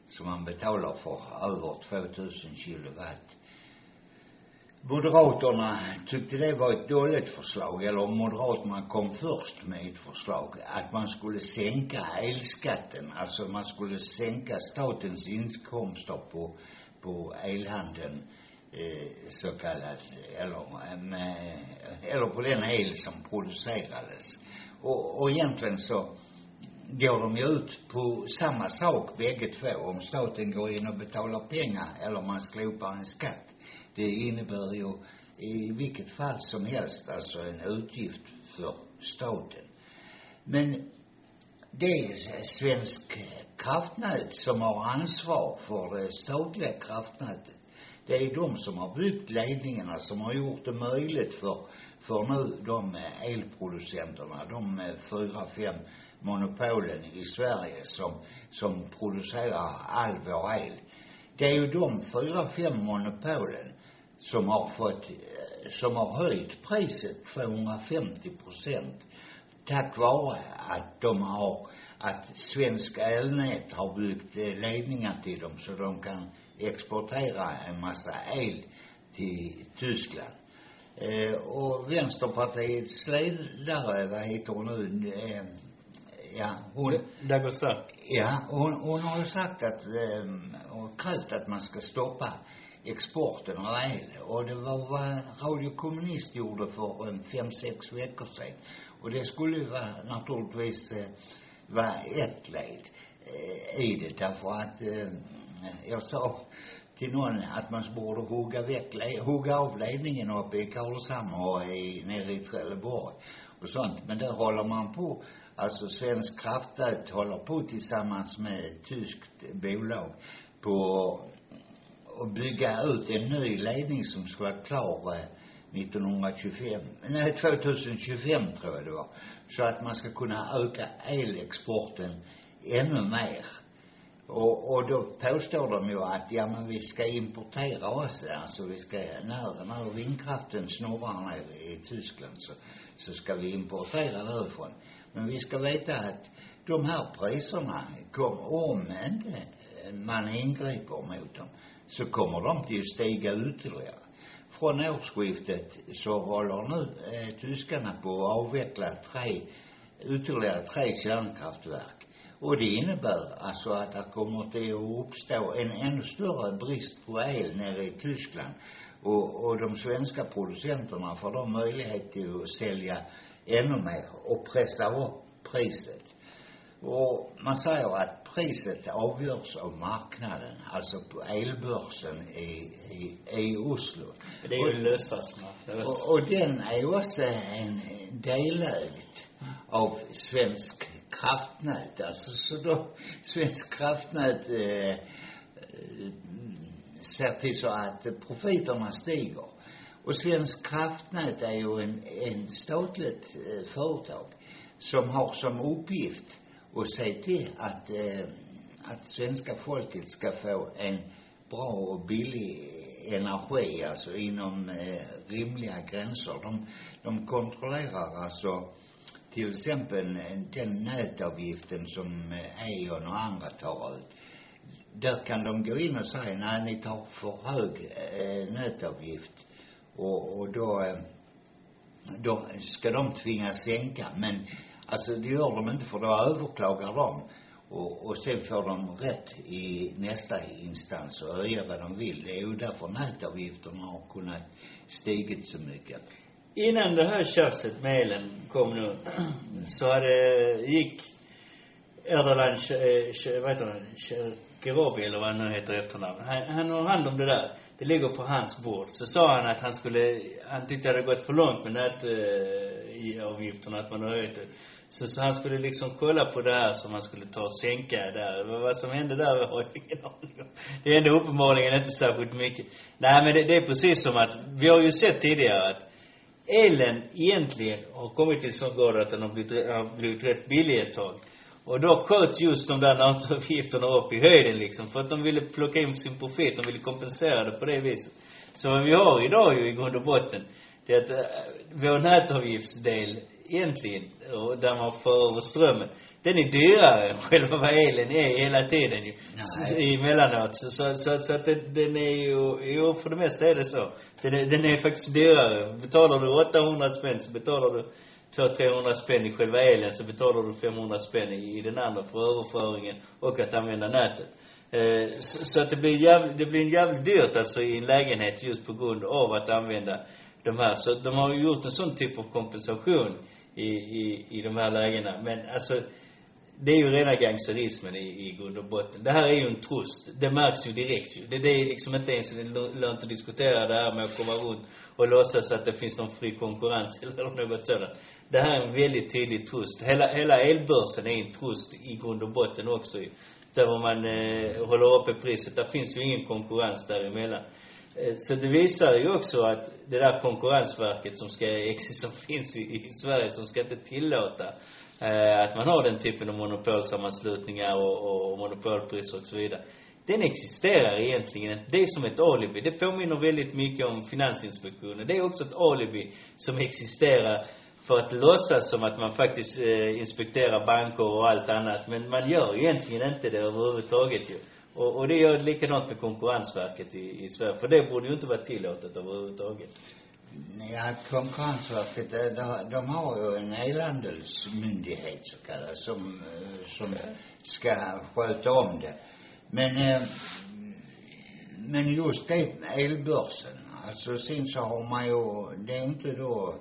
som man betalar för över 2000 kilowatt. Moderaterna tyckte det var ett dåligt förslag, eller Moderaterna kom först med ett förslag, att man skulle sänka elskatten, alltså man skulle sänka statens inkomster på, på elhandeln, eh, så kallat, eller med, eller på den el som producerades. Och, och egentligen så går de ju ut på samma sak bägge två, om staten går in och betalar pengar eller man slopar en skatt det innebär ju i vilket fall som helst alltså en utgift för staten. Men det är Svensk kraftnät som har ansvar för det statliga kraftnätet. Det är de som har byggt ledningarna som har gjort det möjligt för, för nu de eh, elproducenterna, de eh, fyra, fem monopolen i Sverige som, som producerar all vår el. Det är ju de fyra, fem monopolen som har fått, eh, som har höjt priset 250 procent tack vare att de har, att Svenska elnät har byggt eh, ledningar till dem så de kan exportera en massa el till Tyskland. Eh, och Vänsterpartiets ledare, vad heter hon nu, eh, ja, hon, Dagostar. Ja, hon, hon har ju sagt att, eh, och krävt att man ska stoppa exporten av el. Och det var vad Radio Kommunist gjorde för en fem, sex veckor sedan. Och det skulle ju vara naturligtvis eh, vara ett led eh, i det därför att eh, jag sa till någon att man borde hugga väck, hugga av ledningen uppe i Karlshamn och i, nere i Trelleborg och sånt. Men där håller man på, alltså Svensk kraftnät håller på tillsammans med ett tyskt bolag på bygga ut en ny ledning som ska vara klar eh, 1925, nej 2025 tror jag det var. Så att man ska kunna öka elexporten ännu mer. Och, och då påstår de ju att, ja men vi ska importera oss, eh, alltså vi ska, när, när vindkraften snurrar ner i Tyskland så, så ska vi importera därifrån. Men vi ska veta att de här priserna kom, om inte man ingriper mot dem, så kommer de till att stiga ytterligare. Från årsskiftet så håller nu eh, tyskarna på att avveckla tre, ytterligare tre kärnkraftverk. Och det innebär alltså att det kommer till att uppstå en ännu större brist på el nere i Tyskland. Och, och de svenska producenterna får då möjlighet till att sälja ännu mer och pressa upp priset. Och man säger att priset avgörs av marknaden, alltså på elbörsen i, i, i Oslo. Det är ju en lösasmarknad. Och, och den är också en delägd av Svensk kraftnät. Alltså så då Svensk kraftnät eh, eh, ser till så att profiterna stiger. Och Svensk kraftnät är ju en, en statligt eh, företag som har som uppgift och se till att, eh, att svenska folket ska få en bra och billig energi, alltså inom eh, rimliga gränser. De, de kontrollerar alltså till exempel den nätavgiften som eh, E.ON och andra tar ut. Där kan de gå in och säga, nej ni tar för hög eh, nätavgift. Och, och då, eh, då ska de tvingas sänka. Men alltså det gör de inte för då överklagar de. Och, och sen får de rätt i nästa instans och höja vad de vill. Det är ju därför nätavgifterna har kunnat stigit så mycket. Innan det här tjafset med elen kom nu, så hade, gick Erdogan, Sh- vad heter han, Shekerabi eller vad han nu heter i efternamn. Han, han har hand om det där. Det ligger på hans bord. Så sa han att han skulle, han tyckte det hade gått för långt med nätavgifterna, eh, i avgifterna, att man har höjt det. Så, så han skulle liksom kolla på det här som han skulle ta och sänka där. Vad, vad som hände där har jag ingen aning om. Det hände uppenbarligen inte särskilt mycket. Nej men det, det är precis som att, vi har ju sett tidigare att elen egentligen har kommit till sån grad att den har blivit, har blivit rätt billig ett tag. Och då sköt just de där nätavgifterna upp i höjden liksom, för att de ville plocka in sin profit, de ville kompensera det på det viset. Så vad vi har idag ju i grund och botten, det är att äh, vår nätavgiftsdel egentligen, och där man får över strömmen, den är dyrare än själva vad elen är hela tiden ju. Nej. Emellanåt. Så, så, så, så att det, den är ju, jo för det mesta är det så. Den är, den är faktiskt dyrare. Betalar du 800 spänn så betalar du 200-300 spänn i själva elen så betalar du 500 spänn i, i den andra för överföringen och att använda nätet. Eh, så, så att det blir jävligt, det blir jävligt dyrt alltså i en lägenhet just på grund av att använda de här. Så de har ju gjort en sån typ av kompensation i, i, i de här lägena. Men alltså, det är ju rena gangsterismen i, i grund och botten. Det här är ju en trust. Det märks ju direkt ju. Det, det är liksom inte ens lönt att diskutera det här med att komma runt och låtsas att det finns någon fri konkurrens eller något sådant. Det här är en väldigt tydlig trust. Hela, hela elbörsen är en trust i grund och botten också ju. Där man eh, håller uppe priset. Där finns ju ingen konkurrens däremellan. Eh, Så det visar ju också att det där konkurrensverket som ska, som finns i, i Sverige, som ska inte tillåta eh, att man har den typen av monopolsammanslutningar och, och monopolpriser och så vidare. Den existerar egentligen. Det är som ett alibi. Det påminner väldigt mycket om Finansinspektionen. Det är också ett alibi som existerar för att låtsas som att man faktiskt eh, inspekterar banker och allt annat. Men man gör ju egentligen inte det överhuvudtaget ju. Och, och det gör likadant med Konkurrensverket i, i Sverige. För det borde ju inte vara tillåtet överhuvudtaget. Ja, Konkurrensverket, eh, de, de har ju en elhandelsmyndighet så kallad som, eh, som ska sköta om det. Men, eh, men just det, elbörsen, alltså sen så har man ju, det är inte då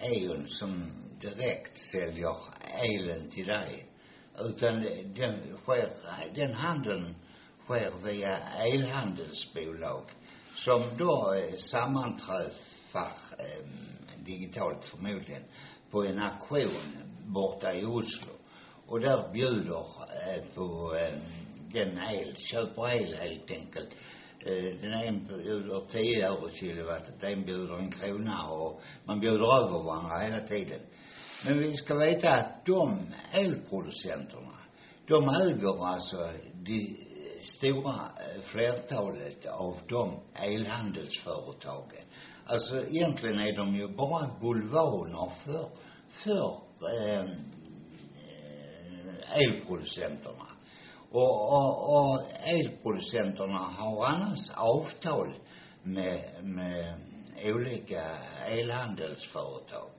Eon som direkt säljer elen till dig. Utan den sker, den handeln sker via elhandelsbolag som då eh, sammanträffar eh, digitalt förmodligen på en auktion borta i Oslo. Och där bjuder eh, på eh, den el, köper el helt enkelt. Eh, den en bjuder 10 euro kilowattet, den bjuder en krona och man bjuder över varandra hela tiden. Men vi ska veta att de elproducenterna, de äger alltså de stora eh, flertalet av de elhandelsföretagen. Alltså egentligen är de ju bara bulvaner för, för eh, eh elproducenterna. Och, och, och elproducenterna har annars avtal med, med olika elhandelsföretag.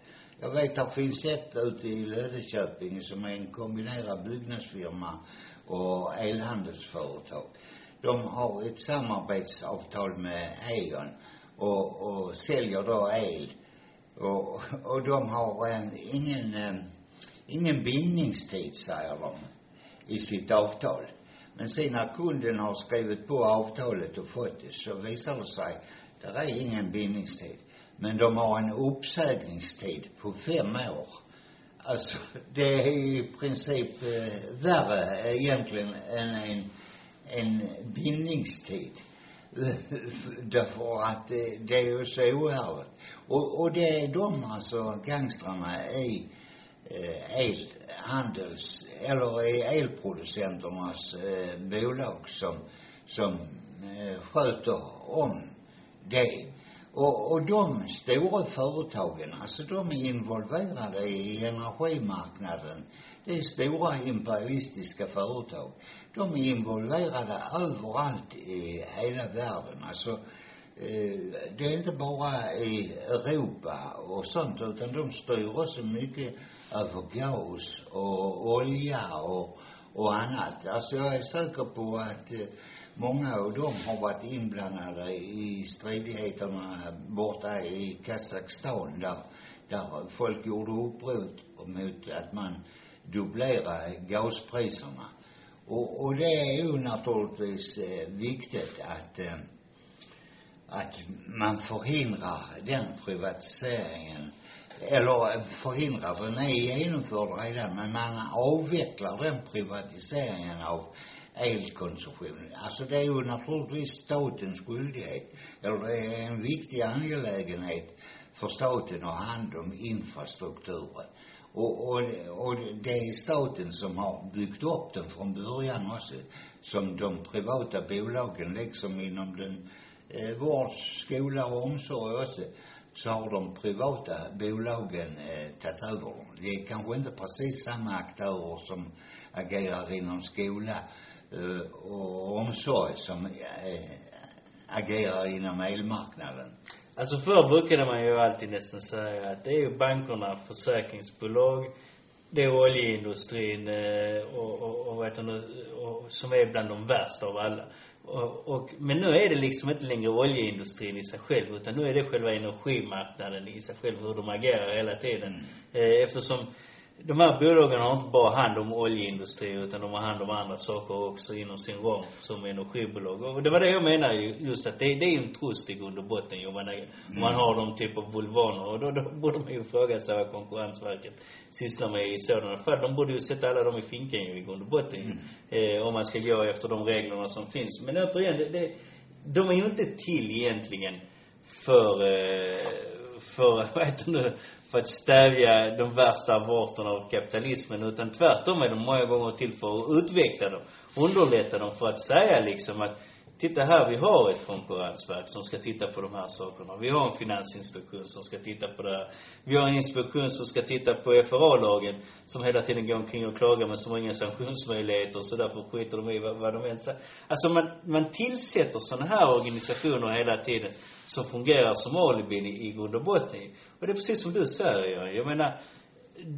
Jag vet att det finns ett ute i Löddeköping som är en kombinerad byggnadsfirma och elhandelsföretag. De har ett samarbetsavtal med Eon och, och säljer då el. Och, och de har en, ingen, øh, ingen bindningstid, säger de, i sitt avtal. Men sen när kunden har skrivit på avtalet och fått det så visar det sig, där är ingen bindningstid. Men de har en uppsägningstid på fem år. Alltså, det är i princip eh, värre eh, egentligen än en, en bindningstid. Därför att det, det är ju så oärligt. Och, och det är de alltså, gangstrarna i eh, elhandels, eller i elproducenternas eh, bolag som, som eh, sköter om det. Och, och de stora företagen, alltså de är involverade i energimarknaden. Det är stora imperialistiska företag. De är involverade överallt i hela världen. Alltså, eh, det är inte bara i Europa och sånt, utan de styr också mycket över gas och olja och, och annat. Alltså jag är säker på att eh, många av dem har varit inblandade i stridigheterna borta i Kazakstan där, där folk gjorde uppror mot att man dubblerade gaspriserna. Och, och det är ju naturligtvis eh, viktigt att eh, att man förhindrar den privatiseringen eller förhindrar, den är genomförd redan, men man avvecklar den privatiseringen av elkonsumtionen. Alltså det är ju naturligtvis statens skyldighet, eller det är en viktig angelägenhet för staten att ha hand om infrastrukturen. Och, och, och det är staten som har byggt upp den från början också, som de privata bolagen, liksom inom den eh, vård, skola och omsorg också, så har de privata bolagen eh, tagit över dem. Det är kanske inte precis samma aktörer som agerar inom skola eh, och omsorg som eh, agerar inom elmarknaden. Alltså förr brukade man ju alltid nästan säga att det är ju bankerna, försäkringsbolag, det är oljeindustrin eh, och, och, och vad heter det, och, som är bland de värsta av alla. Och, och, men nu är det liksom inte längre oljeindustrin i sig själv, utan nu är det själva energimarknaden i sig själv, hur de agerar hela tiden. Eh, eftersom de här bolagen har inte bara hand om oljeindustri utan de har hand om andra saker också inom sin ram som energibolag. Och det var det jag menar ju, just att det, det är ju en trust i grund och botten. Jag menar, om man har de typ av vulvaner och då, då borde man ju fråga sig vad Konkurrensverket sysslar med i sådana fall. De borde ju sätta alla dem i finkan ju i grund och botten ju. Eh, om man ska gå efter de reglerna som finns. Men återigen, det, det, de är ju inte till egentligen för, eh, för, vad heter det nu, för att stävja de värsta avarterna av kapitalismen. Utan tvärtom är de många gånger till för att utveckla dem. Underlätta dem för att säga liksom att Titta här, vi har ett konkurrensverk som ska titta på de här sakerna. Vi har en finansinspektion som ska titta på det här. Vi har en inspektion som ska titta på FRA-lagen som hela tiden går omkring och klagar men som har inga sanktionsmöjligheter så därför skiter de i vad, vad de än säger. Alltså man, man tillsätter sådana här organisationer hela tiden som fungerar som alibin i, i grund och botten. Och det är precis som du säger, Jag menar,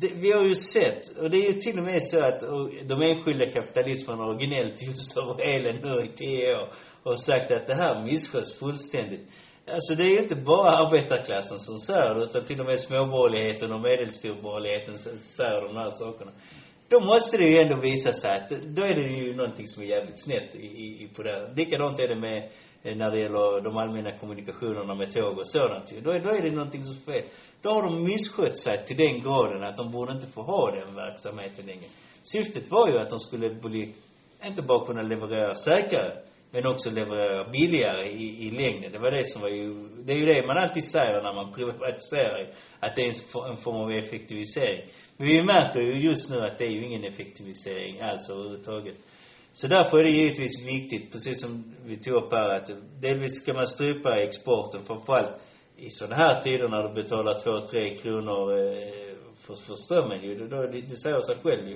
det, vi har ju sett, och det är ju till och med så att och, de enskilda kapitalisterna har gnällt just över elen nu i tio år och sagt att det här missköts fullständigt. Alltså det är ju inte bara arbetarklassen som säger det, utan till och med småborgerligheten och medelstorborgerligheten säger de här sakerna. Då måste det ju ändå visa sig att, då är det ju någonting som är jävligt snett i, i, på det här. Likadant är det med, Eh, när det gäller de allmänna kommunikationerna med tåg och sådant ju. Då är, då är det någonting som är fel. Då har de misskött sig till den graden att de borde inte få ha den verksamheten längre. Syftet var ju att de skulle bli, inte bara kunna leverera säkrare, men också leverera billigare i, i längden. Det var det som var ju, det är ju det man alltid säger när man privatiserar, att det är en, en form av effektivisering. Men vi märker ju just nu att det är ju ingen effektivisering alls överhuvudtaget. Så därför är det givetvis viktigt, precis som vi tog upp här, att delvis ska man strypa exporten, framförallt i sådana här tider när du betalar två, tre kronor eh, för, för strömmen ju. Då, det, det säger sig själv ju.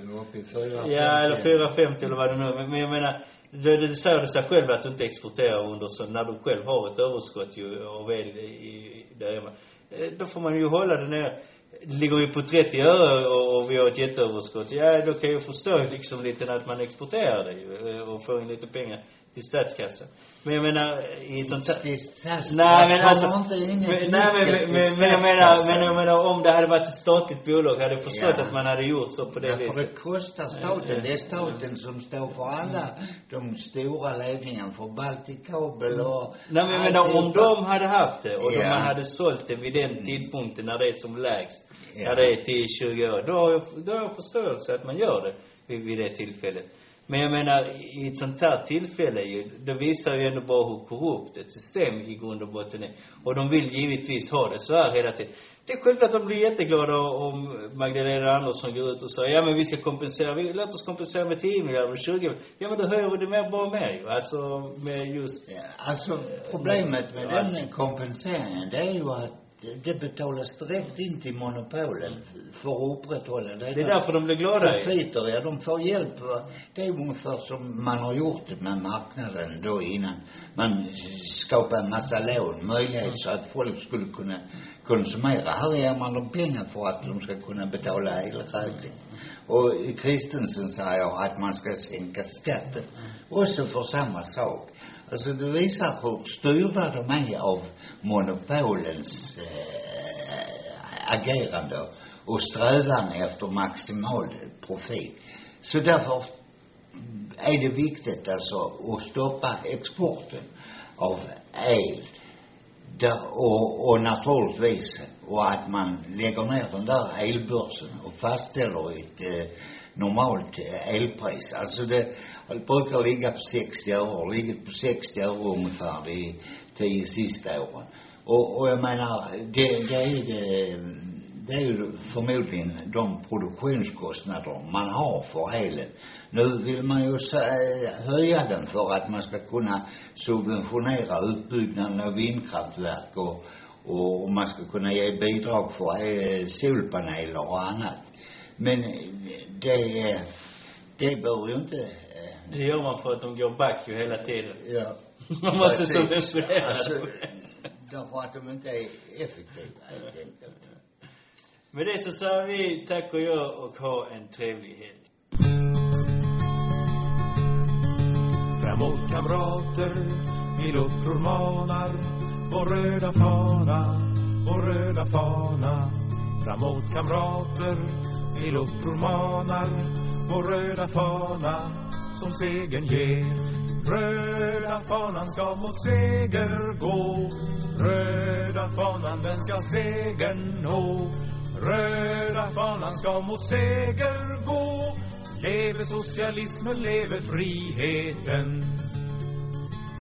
Ja, eller fem. 450 eller vad det nu. Men, men jag menar, det, det säger det sig själv att du inte exporterar under så, när du själv har ett överskott ju av el i, i, där hemma. Eh, Då får man ju hålla det nere. Ligger vi på 30 öre och, och vi har ett jätteöverskott. Ja, då kan jag förstå liksom lite att man exporterar det ju eh, och får in lite pengar till statskassan. Men jag menar, i sånt här... Nej men alltså, men, nej men, men, men jag menar, statskassan. men jag menar om det hade varit ett statligt bolag, hade jag förstått Ja. att man hade gjort så på det Därför viset. det kostar staten. Det är staten som står för alla de stora ledningarna för Balticabel och Nej men jag menar om de hade haft det och Ja. de man hade sålt det vid den tidpunkten när det är som lägst, Ja. när det är 10-20 år, då har jag, då har jag förståelse att man gör det vid, vid det tillfället. Men jag menar, i ett sånt här tillfälle ju, det visar ju ändå bara hur korrupt ett system i grund och botten är. Och de vill givetvis ha det så här hela tiden. Det är självklart att de blir jätteglada om Magdalena Andersson går ut och säger, ja men vi ska kompensera, vi, låt oss kompensera med 10 miljarder, 20 miljarder. Ja men då höjer vi det mer, bara mer ju. Alltså med just Ja, alltså problemet med Ja. den kompenseringen det är ju att det betalas direkt in till monopolen för att upprätthålla det. Det är därför de blir glada. Profiter, ja de får hjälp. Det är ungefär som man har gjort det med marknaden då innan. Man skapade en massa lån, möjlighet så att folk skulle kunna konsumera. Här ger man dem pengar för att de ska kunna betala elräkningen. Och Kristensen säger att man ska sänka skatten. Också för samma sak. Alltså det visar hur styrda de är av monopolens eh, agerande och strävan efter maximal profit. Så därför är det viktigt alltså att stoppa exporten av el. Där, och, och naturligtvis, och att man lägger ner den där elbörsen och fastställer ett eh, normalt eh, elpris. Alltså det, det brukar ligga på 60 öre, har ligger på 60 öre ungefär de tio sista åren. Och, och jag menar, det, det är det, det är ju förmodligen de produktionskostnader man har för elen. Nu vill man ju sä- höja den för att man ska kunna subventionera utbyggnaden av vindkraftverk och, och, man ska kunna ge bidrag för eh, solpaneler och annat. Men det, eh, det bör ju inte, eh, Det gör man för att de går back ju hela tiden. ja. Man måste subventionera Alltså, därför att de inte är effektiva helt enkelt. Med det så säger vi tack och gör och ha en trevlig helg. Framåt kamrater, vi luppror manar Vår röda fana, vår röda fana Framåt kamrater, i uppror manar vår röda fana som segern ger. Röda fanan ska mot seger gå. Röda fanan den ska segern nå. Röda fanan ska mot seger gå. Leve socialismen, leve friheten.